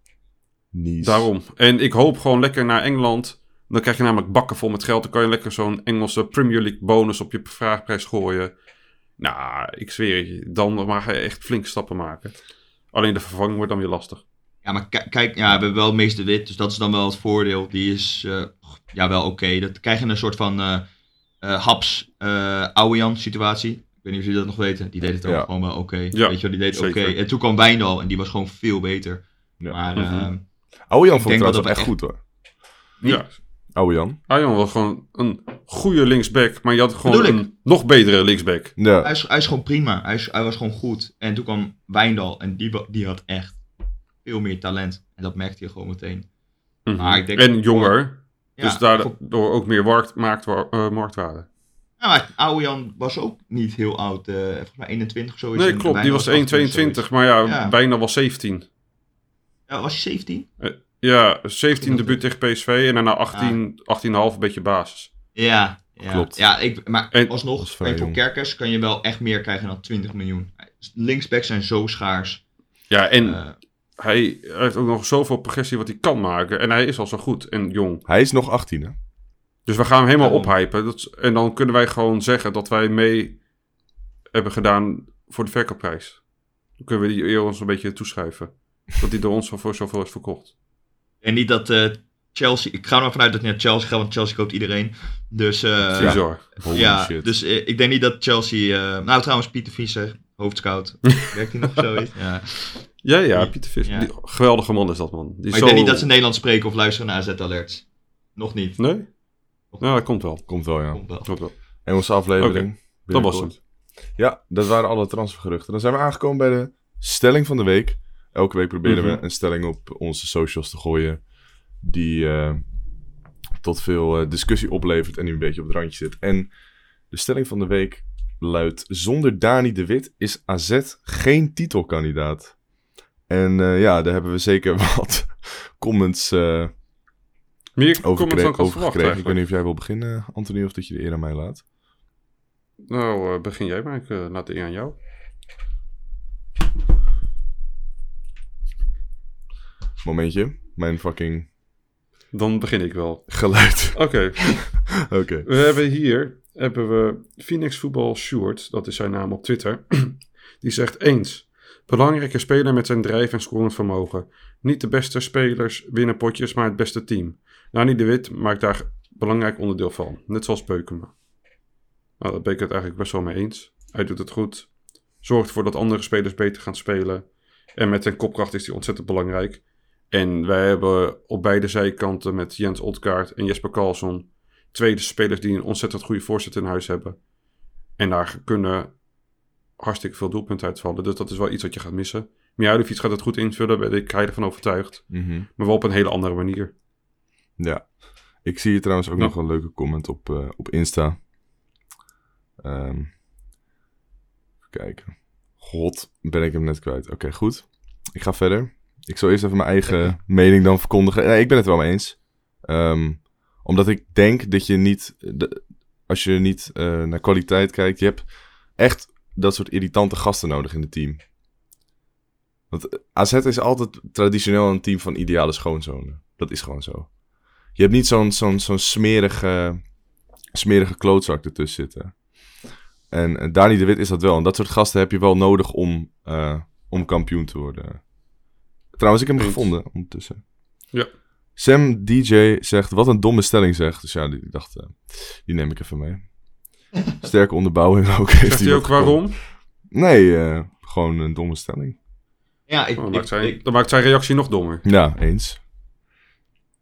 Speaker 1: Nice.
Speaker 3: Daarom. En ik hoop gewoon lekker naar Engeland. Dan krijg je namelijk bakken vol met geld. Dan kan je lekker zo'n Engelse Premier League bonus op je vraagprijs gooien. Nou, ik zweer je, dan mag je echt flinke stappen maken. Alleen de vervanging wordt dan weer lastig.
Speaker 2: Ja, maar ki- kijk, ja, we hebben wel meester wit, dus dat is dan wel het voordeel. Die is eh, ja, wel oké. Dat krijg je een soort van eh eh, haps eh Ouwejan situatie. Ik weet niet of jullie dat nog weten. Die deed het ook
Speaker 1: Ja.
Speaker 2: gewoon wel oké.
Speaker 3: Ja,
Speaker 2: Weet je wel, die deed het oké. En toen kwam Wijndal en die was gewoon veel beter.
Speaker 1: Ja.
Speaker 2: Maar
Speaker 1: Oude Jan
Speaker 2: Ik
Speaker 1: vond ik
Speaker 2: dat dat
Speaker 1: echt goed hoor.
Speaker 3: Ja,
Speaker 1: Jan.
Speaker 3: Arjan was gewoon een goede linksback. Maar je had gewoon
Speaker 2: Bedoel ik.
Speaker 3: een nog betere linksback.
Speaker 1: Ja.
Speaker 2: hij, is, hij is gewoon prima. Hij, is, hij was gewoon goed. En toen kwam Wijndal en die, die had echt veel meer talent. En dat merkte je gewoon meteen.
Speaker 3: Mhm.
Speaker 2: Maar ik denk-
Speaker 3: en jonger.
Speaker 2: Ja,
Speaker 3: dus daardoor ook meer markt, maakt, eh, marktwaarde.
Speaker 2: Ja, maar Ouwejan was ook niet heel oud. eh volgens mij 21 of zo. is
Speaker 3: Nee, klopt. Die was 1,22. Maar ja,
Speaker 2: Ja.
Speaker 3: bijna was 17.
Speaker 2: Ja, was hij 17?
Speaker 3: Ja, 17
Speaker 2: Dat-
Speaker 3: debuut tegen PSV en daarna 18, 18,5 een beetje basis.
Speaker 2: Ja, ja.
Speaker 1: Klopt.
Speaker 2: Ja, ik, maar
Speaker 3: En-
Speaker 2: alsnog, voor. Kerkers kan je wel echt meer krijgen dan 20 miljoen. Linksbacks zijn zo schaars.
Speaker 3: Ja, en Hij heeft ook nog zoveel progressie wat hij kan maken. En hij is al zo goed en jong.
Speaker 1: Hij is nog 18 hè.
Speaker 3: Dus we gaan hem helemaal ophypen. Dat, en dan kunnen wij gewoon zeggen dat wij mee hebben gedaan voor de verkoopprijs. Dan kunnen we die eer ons een beetje toeschuiven. Dat hij door ons voor zoveel is verkocht.
Speaker 2: en niet dat eh, Chelsea... Ik ga er maar vanuit dat hij naar Chelsea gaat, want Chelsea koopt iedereen. Dus eh,
Speaker 3: Bizar.
Speaker 1: Holy
Speaker 2: ja,
Speaker 1: shit.
Speaker 2: dus eh, ik denk niet dat Chelsea... eh, nou, trouwens, Pieter Visser, hoofdscout. Werkt hij nog of zoiets? Ja.
Speaker 3: Ja, ja,
Speaker 2: Die-
Speaker 3: Pieter Vis.
Speaker 2: ja.
Speaker 3: Die- geweldige man is dat, man. Die
Speaker 2: Maar ik denk niet dat ze Nederlands spreken of luisteren naar AZ-alerts. Nog niet.
Speaker 3: Nee? Nou, dat komt wel.
Speaker 1: Komt wel ja.
Speaker 2: Komt wel.
Speaker 3: Komt wel.
Speaker 1: Engelse aflevering.
Speaker 3: dat was
Speaker 1: Binnenkort. Ja, dat waren alle transfergeruchten. Dan zijn we aangekomen bij de stelling van de week. Elke week proberen
Speaker 3: Mhm.
Speaker 1: we een stelling op onze socials te gooien. Die eh, tot veel eh, discussie oplevert en die een beetje op het randje zit. En de stelling van de week luidt: Zonder Dani de Wit is AZ geen titelkandidaat. En eh, ja, daar hebben we zeker wat comments eh
Speaker 3: Meer
Speaker 1: over,
Speaker 3: comments dan ik had verwacht
Speaker 1: gekregen. Ik weet niet of jij wil beginnen, Anthony, of dat je de eer aan mij laat.
Speaker 3: Nou, eh, begin jij maar. Ik laat de eer aan jou.
Speaker 1: Momentje, mijn fucking
Speaker 3: Dan begin ik wel.
Speaker 1: geluid.
Speaker 3: Oké,
Speaker 1: Oké.
Speaker 3: we hebben hier hebben we Phoenix Football Short, dat is zijn naam op Twitter. Die zegt eens. Belangrijke speler met zijn drijf en scorend vermogen. Niet de beste spelers winnen potjes, maar het beste team. Nani de Wit maakt daar belangrijk onderdeel van. Net zoals Beukema. Nou, daar ben ik het eigenlijk best wel mee eens. Hij doet het goed. Zorgt ervoor dat andere spelers beter gaan spelen. En met zijn kopkracht is hij ontzettend belangrijk. En wij hebben op beide zijkanten met Jens Otkaart en Jesper Karlsson twee spelers die een ontzettend goede voorzet in huis hebben. En daar kunnen hartstikke veel doelpunten uitvallen. Dus dat is wel iets wat je gaat missen. Mijaulovic gaat het goed invullen, ben ik heilig van overtuigd.
Speaker 1: Mhm.
Speaker 3: Maar wel op een hele andere manier.
Speaker 1: Ja. Ik zie hier trouwens ook
Speaker 3: Ja.
Speaker 1: nog een leuke comment op, eh, op Insta. Ehm even kijken. God, ben ik hem net kwijt. Oké, goed. Ik ga verder. Ik zal eerst even mijn eigen mening dan verkondigen. Nee, ik ben het wel mee eens. Ehm, omdat ik denk dat je niet, de- als je niet eh, naar kwaliteit kijkt, je hebt echt dat soort irritante gasten nodig in het team. Want AZ is altijd traditioneel een team van ideale schoonzonen. Dat is gewoon zo. Je hebt niet zo'n zo'n zo'n smerige, smerige klootzak ertussen zitten. En eh, Dani de Wit is dat wel. En dat soort gasten heb je wel nodig om, eh, om kampioen te worden. Trouwens, ik heb hem
Speaker 3: Eens.
Speaker 1: gevonden ondertussen.
Speaker 3: Ja.
Speaker 1: Sam DJ zegt, wat een domme stelling zegt. Dus ja, die, dacht, eh, die neem ik even mee. Sterke onderbouwing ook. Heeft
Speaker 3: Zegt hij ook waarom?
Speaker 1: Nee, eh, gewoon een domme stelling.
Speaker 2: Ja, ik,
Speaker 3: Oh, dan,
Speaker 2: ik,
Speaker 3: maakt zijn,
Speaker 2: ik-
Speaker 3: dan maakt zijn reactie nog dommer.
Speaker 1: Ja, eens.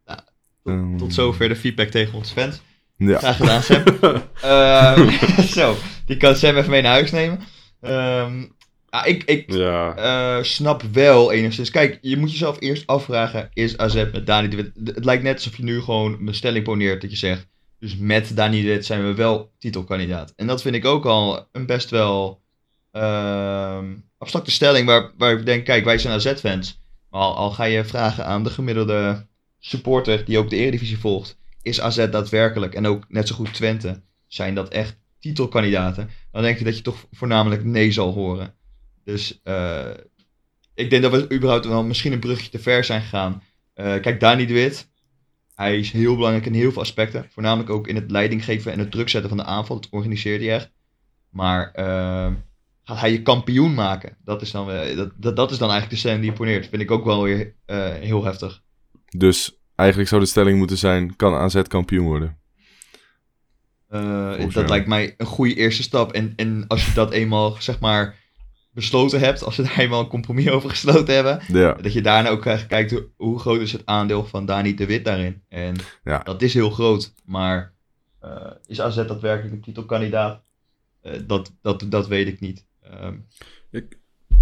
Speaker 2: Ja,
Speaker 1: Ehm,
Speaker 2: tot zover de feedback tegen onze fans.
Speaker 1: Ja.
Speaker 2: Graag gedaan, Sam. Ehm, zo, die kan Sam even mee naar huis nemen. Ehm, ja, ik ik
Speaker 3: Ja.
Speaker 2: eh, snap wel enigszins. Kijk, je moet jezelf eerst afvragen: is AZ met Dani de Wit? Het lijkt net alsof je nu gewoon een stelling poneert dat je zegt. Dus met Dani Wit zijn we wel titelkandidaat. En dat vind ik ook al een best wel ehm, abstracte stelling. Waar, waar ik denk: kijk, wij zijn AZ-fans. Maar al, ga je vragen aan de gemiddelde supporter die ook de Eredivisie volgt: is AZ daadwerkelijk, en ook net zo goed Twente, zijn dat echt titelkandidaten? Dan denk ik dat je toch voornamelijk nee zal horen. Dus eh, ik denk dat we überhaupt wel misschien een brugje te ver zijn gegaan. Eh, kijk, Dani de. Hij is heel belangrijk in heel veel aspecten. Voornamelijk ook in het leiding geven en het druk zetten van de aanval. Dat organiseert hij echt. Maar eh, gaat hij je kampioen maken? Dat is dan, wel- dat, dat, dat is dan eigenlijk de stelling die je poneert. Vind ik ook wel weer eh, heel heftig.
Speaker 1: Dus eigenlijk zou de stelling moeten zijn, kan AZ kampioen worden?
Speaker 2: Eh, dat lijkt mij een goede eerste stap. En, en als je dat eenmaal, zeg maar, besloten hebt. Als we daar eenmaal een compromis over gesloten hebben.
Speaker 1: Ja,
Speaker 2: Dat je daarna ook kijkt hoe, groot is het aandeel van Dani de Wit daarin. En
Speaker 1: Ja.
Speaker 2: dat is heel groot. Maar eh, is AZ daadwerkelijk een titelkandidaat? Eh, dat, dat, dat weet ik niet. Ehm,
Speaker 3: Ik,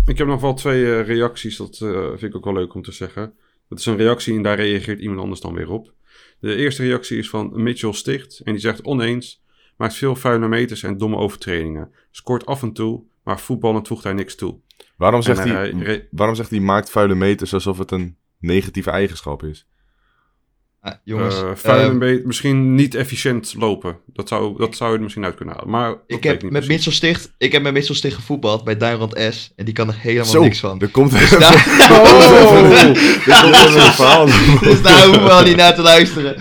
Speaker 3: ik heb nog wel twee eh, reacties, dat eh, vind ik ook wel leuk om te zeggen. Dat is een reactie en daar reageert iemand anders dan weer op. De eerste reactie is van Mitchell Sticht en die zegt oneens, maakt veel vuile meters en domme overtredingen. Scoort af en toe, maar voetballend voegt hij niks toe.
Speaker 1: waarom zegt,
Speaker 3: En
Speaker 1: hij, waarom zegt hij maakt vuile meters alsof het een negatieve eigenschap is?
Speaker 2: ah, jongens,
Speaker 3: Eh, vuile me- misschien niet efficiënt lopen. Dat zou, dat zou je er misschien uit kunnen halen. Maar
Speaker 2: ik heb met
Speaker 3: precies.
Speaker 2: Mitchell Sticht, ik heb met Mitchell Sticht gevoetbald bij Duinrand S. En die kan er helemaal
Speaker 1: Zo,
Speaker 2: niks van.
Speaker 1: er komt
Speaker 2: Dus
Speaker 1: even,
Speaker 2: daar,
Speaker 1: er komt een verhaal.
Speaker 2: dus daar hoeven we al niet naar te luisteren.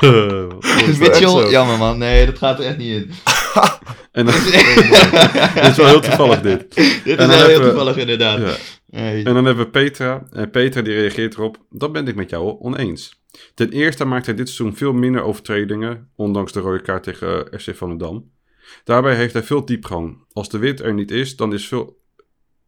Speaker 2: Dus Mitchell, jammer man. Nee, dat gaat er echt niet in.
Speaker 3: en dan, dit is wel heel toevallig dit.
Speaker 2: Dit is wel heel
Speaker 3: we-
Speaker 2: toevallig inderdaad.
Speaker 3: Ja. En dan hebben we Petra. En Petra die reageert erop. Dat ben ik met jou oneens. Ten eerste maakt hij dit seizoen veel minder overtredingen. Ondanks de rode kaart tegen eh, FC Volendam. Daarbij heeft hij veel diepgang. Als de wit er niet is, dan is, veel,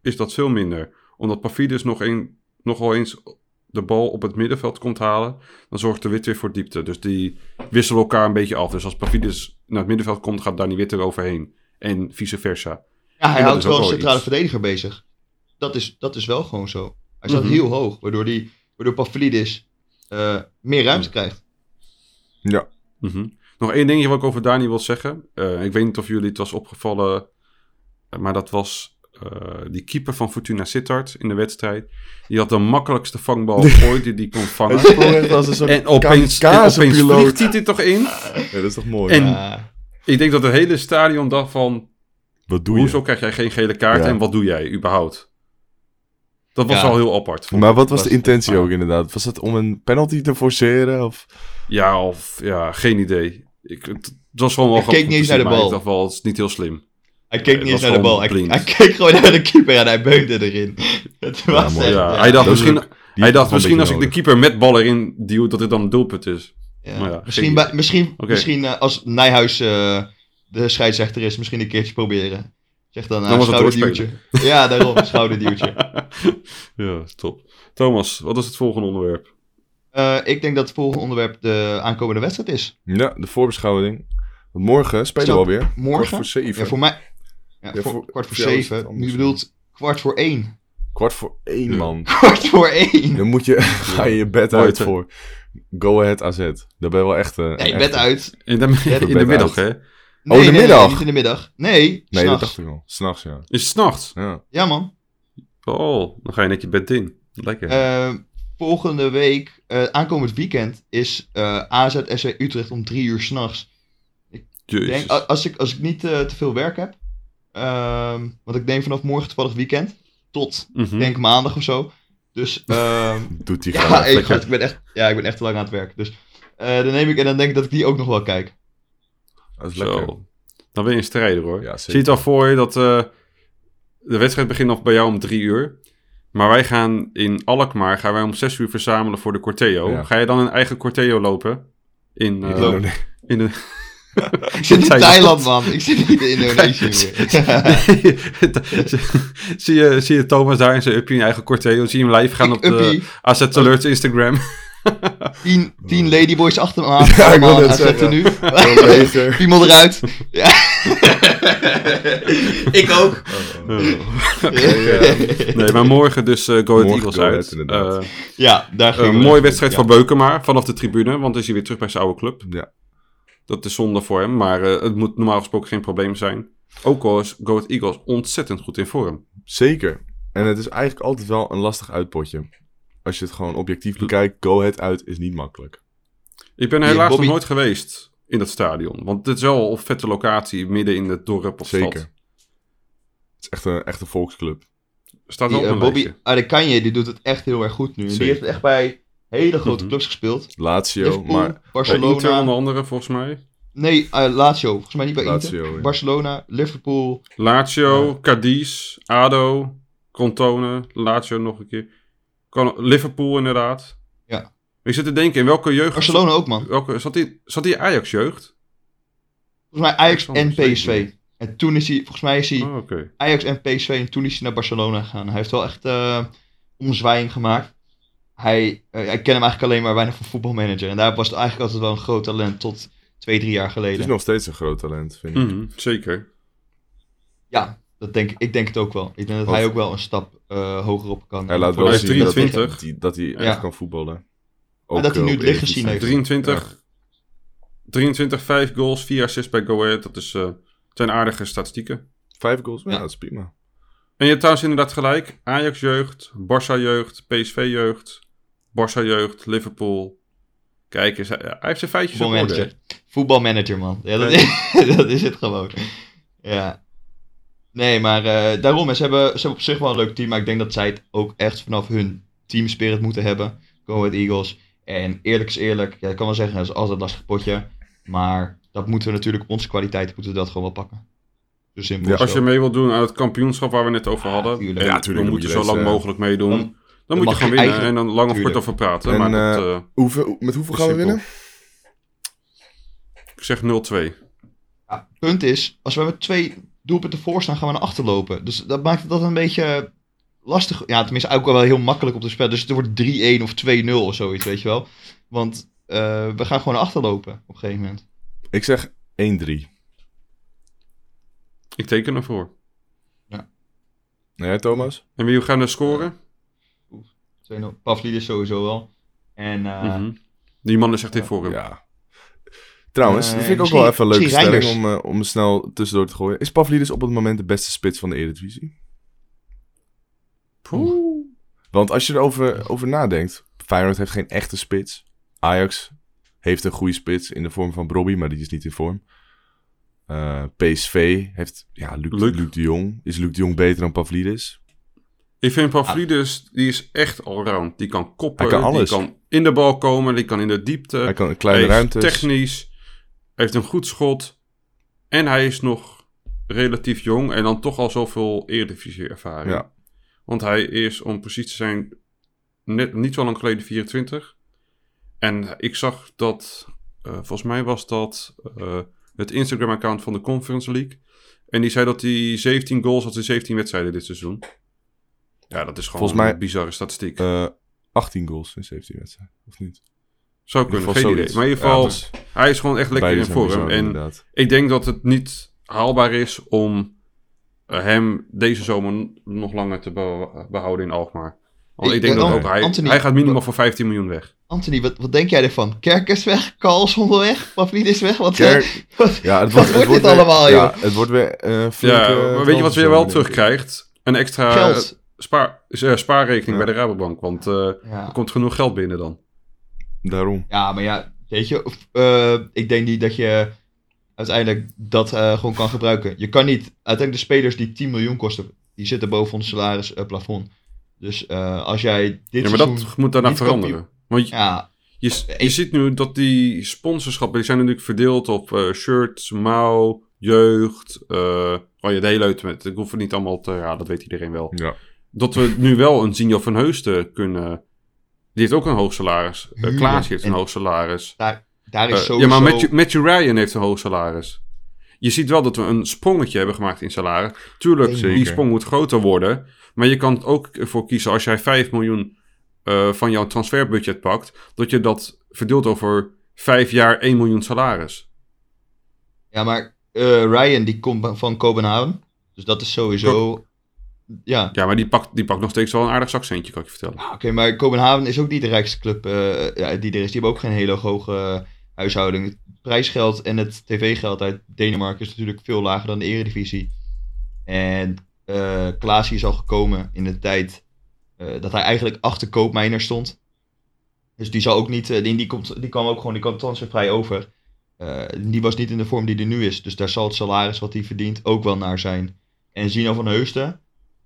Speaker 3: is dat veel minder. Omdat Pavlidis nog, een, nogal eens de bal op het middenveld komt halen. Dan zorgt de wit weer voor diepte. Dus die wisselen elkaar een beetje af. Dus als Pavlidis naar het middenveld komt, gaat Danny Wit er overheen. En vice versa.
Speaker 2: Ja, hij houdt wel een centrale
Speaker 3: iets.
Speaker 2: verdediger bezig. Dat is, dat is wel gewoon zo. Hij staat
Speaker 3: Mhm.
Speaker 2: heel hoog, waardoor, die, waardoor Pavlidis eh, meer ruimte krijgt.
Speaker 1: Ja,
Speaker 3: Mhm. Nog één dingetje wat ik over Dani wil zeggen. Eh, ik weet niet of jullie het was opgevallen, eh, maar dat was die keeper van Fortuna Sittard in de wedstrijd. Die had de makkelijkste vangbal ooit die die kon vangen. En opeens, en opeens vliegt hij er toch in.
Speaker 1: Ja, dat is toch mooi?
Speaker 3: En-
Speaker 2: Ja.
Speaker 3: Ik denk dat het hele stadion dacht van...
Speaker 1: Wat doe je?
Speaker 3: Hoezo krijg jij geen gele kaart
Speaker 1: Ja.
Speaker 3: en wat doe jij überhaupt? Dat was
Speaker 2: Ja.
Speaker 3: wel heel apart.
Speaker 1: Maar
Speaker 3: ik.
Speaker 1: wat was de intentie ook inderdaad? Was het om een penalty te forceren? Of?
Speaker 3: Ja, of ja, geen idee. Ik, het, was gewoon wel
Speaker 2: Hij keek niet naar de bal.
Speaker 3: Ik dacht wel, het is niet heel slim.
Speaker 2: Hij keek niet eens naar de bal. Hij, keek gewoon naar de keeper en hij beukte erin. Het was echt,
Speaker 3: Ja,
Speaker 2: ja.
Speaker 3: hij dacht misschien,
Speaker 1: ook-
Speaker 3: hij dacht misschien als ik de keeper met bal erin duw, dat het dan een doelpunt is.
Speaker 2: Ja.
Speaker 3: Maar ja,
Speaker 2: misschien bij, misschien, misschien eh, als Nijhuis eh, de scheidsrechter is, misschien een keertje proberen. Zeg dan
Speaker 3: Dan
Speaker 2: een
Speaker 3: het
Speaker 2: schouderduwtje. Ja, daarom, een schouderduwtje.
Speaker 3: ja, top. Thomas, wat is het volgende onderwerp?
Speaker 2: Eh, ik denk dat het volgende onderwerp de aankomende wedstrijd is.
Speaker 1: Ja, de voorbeschouwing. Want morgen spelen we alweer.
Speaker 2: morgen?
Speaker 1: Voor zeven.
Speaker 2: Ja, voor mij. Ja,
Speaker 1: Ja,
Speaker 2: voor,
Speaker 1: voor-
Speaker 2: kwart voor zeven. Nu bedoelt kwart voor één.
Speaker 1: Kwart voor één, man.
Speaker 2: Kwart voor één.
Speaker 1: Dan moet je, ga je je bed uit voor Go Ahead AZ. Daar ben je wel echt... eh,
Speaker 2: Nee,
Speaker 1: echt-
Speaker 2: bed uit.
Speaker 3: In de, in de middag,
Speaker 1: uit.
Speaker 3: hè?
Speaker 2: Nee,
Speaker 1: Oh, de
Speaker 2: nee, nee,
Speaker 1: middag?
Speaker 2: niet in de middag. Nee,
Speaker 1: Nee, dat dacht ik al. S'nachts, ja.
Speaker 3: Is het s'nachts?
Speaker 1: ja.
Speaker 2: Ja, man.
Speaker 3: Oh, dan ga je net je bed in. Lekker.
Speaker 2: Eh, volgende week, eh, aankomend weekend, is eh AZ SC Utrecht om drie uur s'nachts.
Speaker 3: Jezus.
Speaker 2: denk, als, ik, als ik niet eh, te veel werk heb, ehm, want ik neem vanaf morgen toevallig weekend, tot
Speaker 3: Mhm.
Speaker 2: ik denk maandag of zo. Dus ehm,
Speaker 1: Doet die
Speaker 2: ja, ik, ik, ben echt, ja, ik ben echt te lang aan het werk. Dus eh, dan neem ik en dan denk ik dat ik die ook nog wel kijk.
Speaker 1: Dat is lekker.
Speaker 3: Zo. Dan ben je een strijder, hoor.
Speaker 1: Ja,
Speaker 3: Zie je het al voor je dat eh, de wedstrijd begint nog bij jou om drie uur. Maar wij gaan in Alkmaar, gaan wij om 6 uur verzamelen voor de Corteo.
Speaker 1: Ja.
Speaker 3: Ga je dan een eigen Corteo lopen? In, eh, in de...
Speaker 2: Ik zit in
Speaker 3: Thailand.
Speaker 2: Thailand, man. Ik zit niet in Indonesië meer.
Speaker 3: zie, je, zie je Thomas daar in zijn uppie in je eigen Corteo? Zie je hem live gaan op de. AZ Alerts Instagram?
Speaker 2: Tien, tien ladyboys achter me aan.
Speaker 1: Ja, ik wil
Speaker 2: zetten nu. Piemel eruit. Ja. ik ook.
Speaker 3: Nee, maar morgen dus eh Go Ahead Eagles uit. Eh,
Speaker 2: Ja, daar ging
Speaker 3: een
Speaker 2: we.
Speaker 3: mooie wedstrijd
Speaker 2: Ja.
Speaker 3: voor Beukema vanaf de tribune, want dan is hij weer terug bij zijn oude club.
Speaker 1: Ja.
Speaker 3: Dat is zonde voor hem, maar eh, het moet normaal gesproken geen probleem zijn. Ook al is Go Ahead Eagles ontzettend goed in vorm.
Speaker 1: Zeker. En het is eigenlijk altijd wel een lastig uitpotje. Als je het gewoon objectief bekijkt, go ahead uit is niet makkelijk.
Speaker 3: Ik ben helaas
Speaker 2: Bobby-
Speaker 3: nog nooit geweest in dat stadion. Want het is wel een vette locatie midden in het dorp of
Speaker 1: Zeker.
Speaker 3: stad.
Speaker 1: Het is echt een, echt een volksclub.
Speaker 3: Staat wel op
Speaker 2: eh,
Speaker 3: een
Speaker 2: Bobby. Adekanje, die doet het echt heel erg goed nu. En die
Speaker 1: Zeker.
Speaker 2: heeft echt bij hele grote
Speaker 3: Mhm.
Speaker 2: clubs gespeeld.
Speaker 1: Lazio,
Speaker 2: Liverpool,
Speaker 1: maar
Speaker 3: Inter
Speaker 2: Barcelona.
Speaker 3: onder andere, volgens mij.
Speaker 2: Nee, eh, Lazio. Volgens mij niet bij
Speaker 1: Lazio,
Speaker 2: Inter.
Speaker 1: ja.
Speaker 2: Barcelona, Liverpool.
Speaker 3: Lazio, Cadiz, ADO, Crotone, Lazio nog een keer. Liverpool inderdaad.
Speaker 2: Ja.
Speaker 3: Ik zit te denken, in welke jeugd...
Speaker 2: Barcelona ook, man.
Speaker 3: Welke, zat hij zat die Ajax-jeugd?
Speaker 2: Volgens mij Ajax en PSV. En toen is hij, volgens mij is hij
Speaker 3: Oh.
Speaker 2: Ajax en PSV en toen is hij naar Barcelona gegaan. Hij heeft wel echt eh omzwaaiing gemaakt. Hij, eh, ik ken hem eigenlijk alleen maar weinig van voetbalmanager. En daar was het eigenlijk altijd wel een groot talent tot twee, drie jaar
Speaker 1: het
Speaker 2: geleden.
Speaker 1: is nog steeds een groot talent, vind ik.
Speaker 3: Mhm, zeker.
Speaker 2: Ja, dat denk, ik- ik denk het ook wel. Ik denk dat
Speaker 1: Ook-
Speaker 2: hij ook wel een stap eh, hoger op kan.
Speaker 1: Hij laat wel
Speaker 3: is
Speaker 1: zien
Speaker 3: 23.
Speaker 1: Dat, hij, dat hij echt
Speaker 2: Ja.
Speaker 1: kan voetballen.
Speaker 2: Maar dat hij
Speaker 1: eh,
Speaker 2: nu
Speaker 1: op
Speaker 2: het licht gezien heeft.
Speaker 3: 23, 23, 5 goals, 4 assists bij Go Ahead. Dat is, eh, zijn aardige statistieken.
Speaker 1: Vijf goals, ja,
Speaker 2: Ja.
Speaker 1: dat is prima.
Speaker 3: En je hebt trouwens inderdaad gelijk. Ajax-jeugd, Barça-jeugd, PSV-jeugd, Barça-jeugd, Liverpool. Kijk eens, hij heeft zijn feitjes op orde.
Speaker 2: Voetbalmanager. Man. Ja, dat, dat is het gewoon. Ja. Nee, maar eh, daarom. en Ze hebben, ze hebben op zich wel een leuk team. Maar ik denk dat zij het ook echt vanaf hun teamspirit moeten hebben. Go Ahead Eagles. En eerlijk is eerlijk. Ja, ik kan wel zeggen, dat is altijd een lastig potje. Maar dat moeten we natuurlijk, onze kwaliteit moeten we dat gewoon wel pakken. Zo simpel
Speaker 1: Ja,
Speaker 2: is
Speaker 3: Als je mee wilt doen aan het kampioenschap waar we net over hadden.
Speaker 2: tuurlijk.
Speaker 3: en
Speaker 1: Ja, tuurlijk,
Speaker 3: we
Speaker 1: dan
Speaker 3: moeten
Speaker 1: moet je
Speaker 3: zo lang
Speaker 1: eh,
Speaker 3: mogelijk meedoen. Dan,
Speaker 2: dan-
Speaker 3: moet je gewoon winnen.
Speaker 2: eigen-
Speaker 3: En dan lang of kort
Speaker 2: tuurlijk.
Speaker 3: over praten.
Speaker 1: En,
Speaker 3: maar dat,
Speaker 1: eh,
Speaker 3: eh,
Speaker 1: Hoeveel, met hoeveel gaan we
Speaker 3: simpel.
Speaker 1: winnen?
Speaker 3: ik zeg 0-2.
Speaker 2: Ja, punt is, als we met twee doelpunten voor staan, gaan we naar achter lopen. Dus dat maakt het dat een beetje lastig. Ja, tenminste ook wel heel makkelijk op te spelen. Dus het wordt 3-1 of 2-0 of zoiets, weet je wel. Want eh, we gaan gewoon naar achter lopen op een gegeven moment.
Speaker 1: Ik zeg 1-3.
Speaker 3: Ik teken ervoor.
Speaker 1: Nee, Thomas?
Speaker 3: En wie gaan er scoren?
Speaker 2: 2-0. Pavlidis sowieso wel. En eh,
Speaker 3: Mhm. Die man is echt in vorm.
Speaker 1: Ja. Trouwens,
Speaker 2: Eh,
Speaker 1: dat vind ik ook wel even een leuke stelling om, eh, om snel tussendoor te gooien. Is Pavlidis op het moment de beste spits van de Eredivisie?
Speaker 3: Poeh.
Speaker 1: Want als je erover over nadenkt, Feyenoord heeft geen echte spits. Ajax heeft een goede spits in de vorm van Brobby, maar die is niet in vorm. Eh, PSV heeft, ja, Luc,
Speaker 3: Luc.
Speaker 1: Luc de Jong. Is Luc de Jong beter dan Pavlidis?
Speaker 3: Ik vind Pavlidis, die is echt allround. Die kan koppen,
Speaker 1: Hij kan alles.
Speaker 3: die kan in de bal komen, die kan in de diepte.
Speaker 1: Hij kan in kleine ruimtes.
Speaker 3: technisch, heeft een goed schot. En hij is nog relatief jong en dan toch al zoveel eredivisie ervaring.
Speaker 1: Ja.
Speaker 3: Want hij is, om precies te zijn, net, niet zo lang geleden 24. En ik zag dat, eh, volgens mij was dat eh, het Instagram-account van de Conference League. En die zei dat hij 17 goals had in 17 wedstrijden dit seizoen. Ja, dat is gewoon
Speaker 1: Volgens mij-
Speaker 3: een bizarre statistiek.
Speaker 1: Eh, 18 goals in 17 wedstrijden, of niet?
Speaker 3: Zou kunnen, geen
Speaker 1: geval
Speaker 3: idee.
Speaker 1: zoiets.
Speaker 3: Maar in ieder
Speaker 1: Ja,
Speaker 3: geval,
Speaker 1: dus
Speaker 3: hij is gewoon echt lekker in vorm. En
Speaker 1: inderdaad.
Speaker 3: ik denk dat het niet haalbaar is om eh, hem deze zomer nog langer te be- behouden in Alkmaar. Want ik,
Speaker 2: Ik-
Speaker 3: denk
Speaker 2: eh,
Speaker 3: dat ook hij,
Speaker 2: Anthony,
Speaker 3: hij gaat minimaal voor 15 miljoen weg.
Speaker 2: Anthony, wat, wat denk jij ervan? Kerkers weg, Carlson weg, Pavlidis weg? Wat,
Speaker 1: Kerk-
Speaker 2: wat-
Speaker 1: Ja, het
Speaker 2: Wat
Speaker 1: wordt, het
Speaker 2: wordt dit
Speaker 1: weer-
Speaker 2: allemaal,
Speaker 1: ja,
Speaker 2: joh?
Speaker 1: het wordt weer eh
Speaker 3: Ja, weet je wat je weer wel terugkrijgt? Een extra
Speaker 2: Geld.
Speaker 3: Spaar, eh, spaarrekening
Speaker 1: Ja.
Speaker 3: bij de Rabobank. Want eh,
Speaker 2: Ja.
Speaker 3: er komt genoeg geld binnen dan.
Speaker 1: Daarom.
Speaker 2: Ja, maar ja, weet je, eh, ik denk niet dat je uiteindelijk dat eh, gewoon kan gebruiken. Je kan niet, uiteindelijk de spelers die 10 miljoen kosten, die zitten boven ons salarisplafond. Dus eh, als jij dit
Speaker 3: Ja, maar dat moet daarna veranderen. Want je,
Speaker 2: Ja,
Speaker 3: je, je ziet nu dat die sponsorschappen, die zijn natuurlijk verdeeld op eh, shirts, mouw, jeugd. eh oh ja, de hele uit met. Ik hoef het niet allemaal te, ja, dat weet iedereen wel.
Speaker 1: Ja.
Speaker 3: Dat we nu wel een Zinjo van Heusden kunnen... Die heeft ook een hoog salaris. Uh. Klaas heeft een
Speaker 2: En-
Speaker 3: hoog salaris.
Speaker 2: Daar, daar is
Speaker 3: Eh,
Speaker 2: sowieso...
Speaker 3: Ja, maar Matthew, Matthew Ryan heeft een hoog salaris. Je ziet wel dat we een sprongetje hebben gemaakt in salaris. Tuurlijk,
Speaker 1: Zeker.
Speaker 3: die sprong moet groter worden. Maar je kan er ook voor kiezen als jij 5 miljoen eh, van jouw transferbudget pakt. Dat je dat verdeelt over 5 jaar 1 miljoen salaris.
Speaker 2: Ja, maar Ryan die komt van Kopenhagen. Dus dat is sowieso... Ja,
Speaker 3: Ja, maar die pakt, die pakt nog steeds wel een aardig zakcentje, kan ik je vertellen.
Speaker 2: Ah, Oké, maar Kopenhagen is ook niet de rijkste club eh, ja, die er is. Die hebben ook geen hele hoge eh, huishouding. Het prijsgeld en het tv-geld uit Denemarken is natuurlijk veel lager dan de eredivisie. En eh Klaasie is al gekomen in de tijd dat hij eigenlijk achter Koopmijner stond. Dus die zal ook niet, die, die, komt, die kwam ook gewoon, die kwam transfervrij over. Die was niet in de vorm die er nu is. Dus daar zal het salaris wat hij verdient ook wel naar zijn. En Zino van Heusden,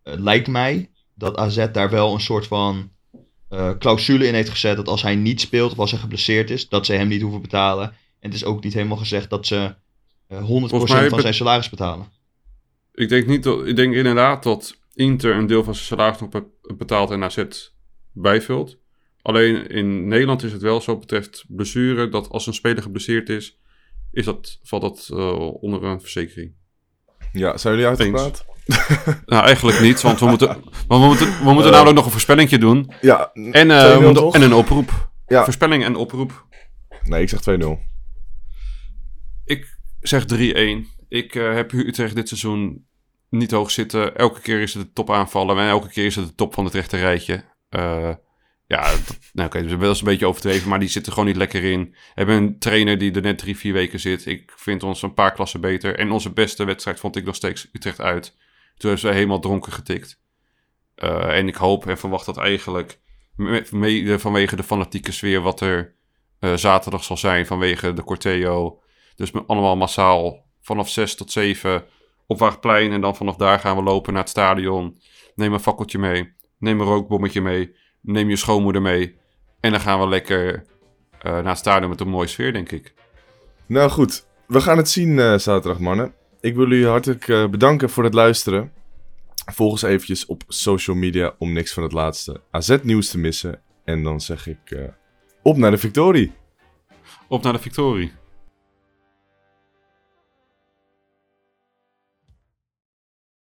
Speaker 2: eh, lijkt mij dat AZ daar wel een soort van eh, clausule in heeft gezet. Dat als hij niet speelt of als hij geblesseerd is, dat ze hem niet hoeven betalen. En het is ook niet helemaal gezegd dat ze eh 100%
Speaker 3: Volgens mij
Speaker 2: van zijn salaris betalen.
Speaker 3: Ik denk, niet dat, ik denk inderdaad dat Inter een deel van zijn salaris nog be- betaalt en AZ bijvult. Alleen in Nederland is het wel zo betreft blessure dat als een speler geblesseerd is, is dat, valt dat eh, onder een verzekering.
Speaker 1: Ja, zijn jullie uitgepraat?
Speaker 3: Nou, eigenlijk niet, want we moeten, want we moeten, we moeten
Speaker 1: Eh.
Speaker 3: namelijk nog een voorspellingje doen.
Speaker 1: Ja,
Speaker 3: En, eh,
Speaker 1: 2-0
Speaker 3: we moeten-
Speaker 1: toch?
Speaker 3: en een oproep.
Speaker 1: Ja.
Speaker 3: Voorspelling en oproep.
Speaker 1: Nee, ik zeg 2-0.
Speaker 3: Ik zeg 3-1. Ik eh, heb Utrecht dit seizoen niet hoog zitten. Elke keer is het de top aanvallen. En elke keer is het de top van het rechte rijtje. Ja, dat, nou, oké, dat is wel eens een beetje overdreven. Maar die zitten gewoon niet lekker in. We hebben een trainer die er net drie, vier weken zit. Ik vind ons een paar klassen beter. En onze beste wedstrijd vond ik nog steeds Utrecht uit. Toen hebben ze helemaal dronken getikt. Eh, en ik hoop en verwacht dat eigenlijk... me- Mede vanwege de fanatieke sfeer wat er eh, zaterdag zal zijn. Vanwege de Corteo. Dus allemaal massaal vanaf 6 tot 7 op Waagplein. En dan vanaf daar gaan we lopen naar het stadion. Neem een fakkeltje mee. Neem een rookbommetje mee. Neem je schoonmoeder mee. En dan gaan we lekker eh, naar het stadion met een mooie sfeer, denk ik.
Speaker 1: Nou goed, we gaan het zien zaterdag, mannen. Ik wil jullie hartelijk eh, bedanken voor het luisteren. Volg ons eventjes op social media om niks van het laatste AZ-nieuws te missen. En dan zeg ik eh, op naar de victorie.
Speaker 3: Op naar de victorie.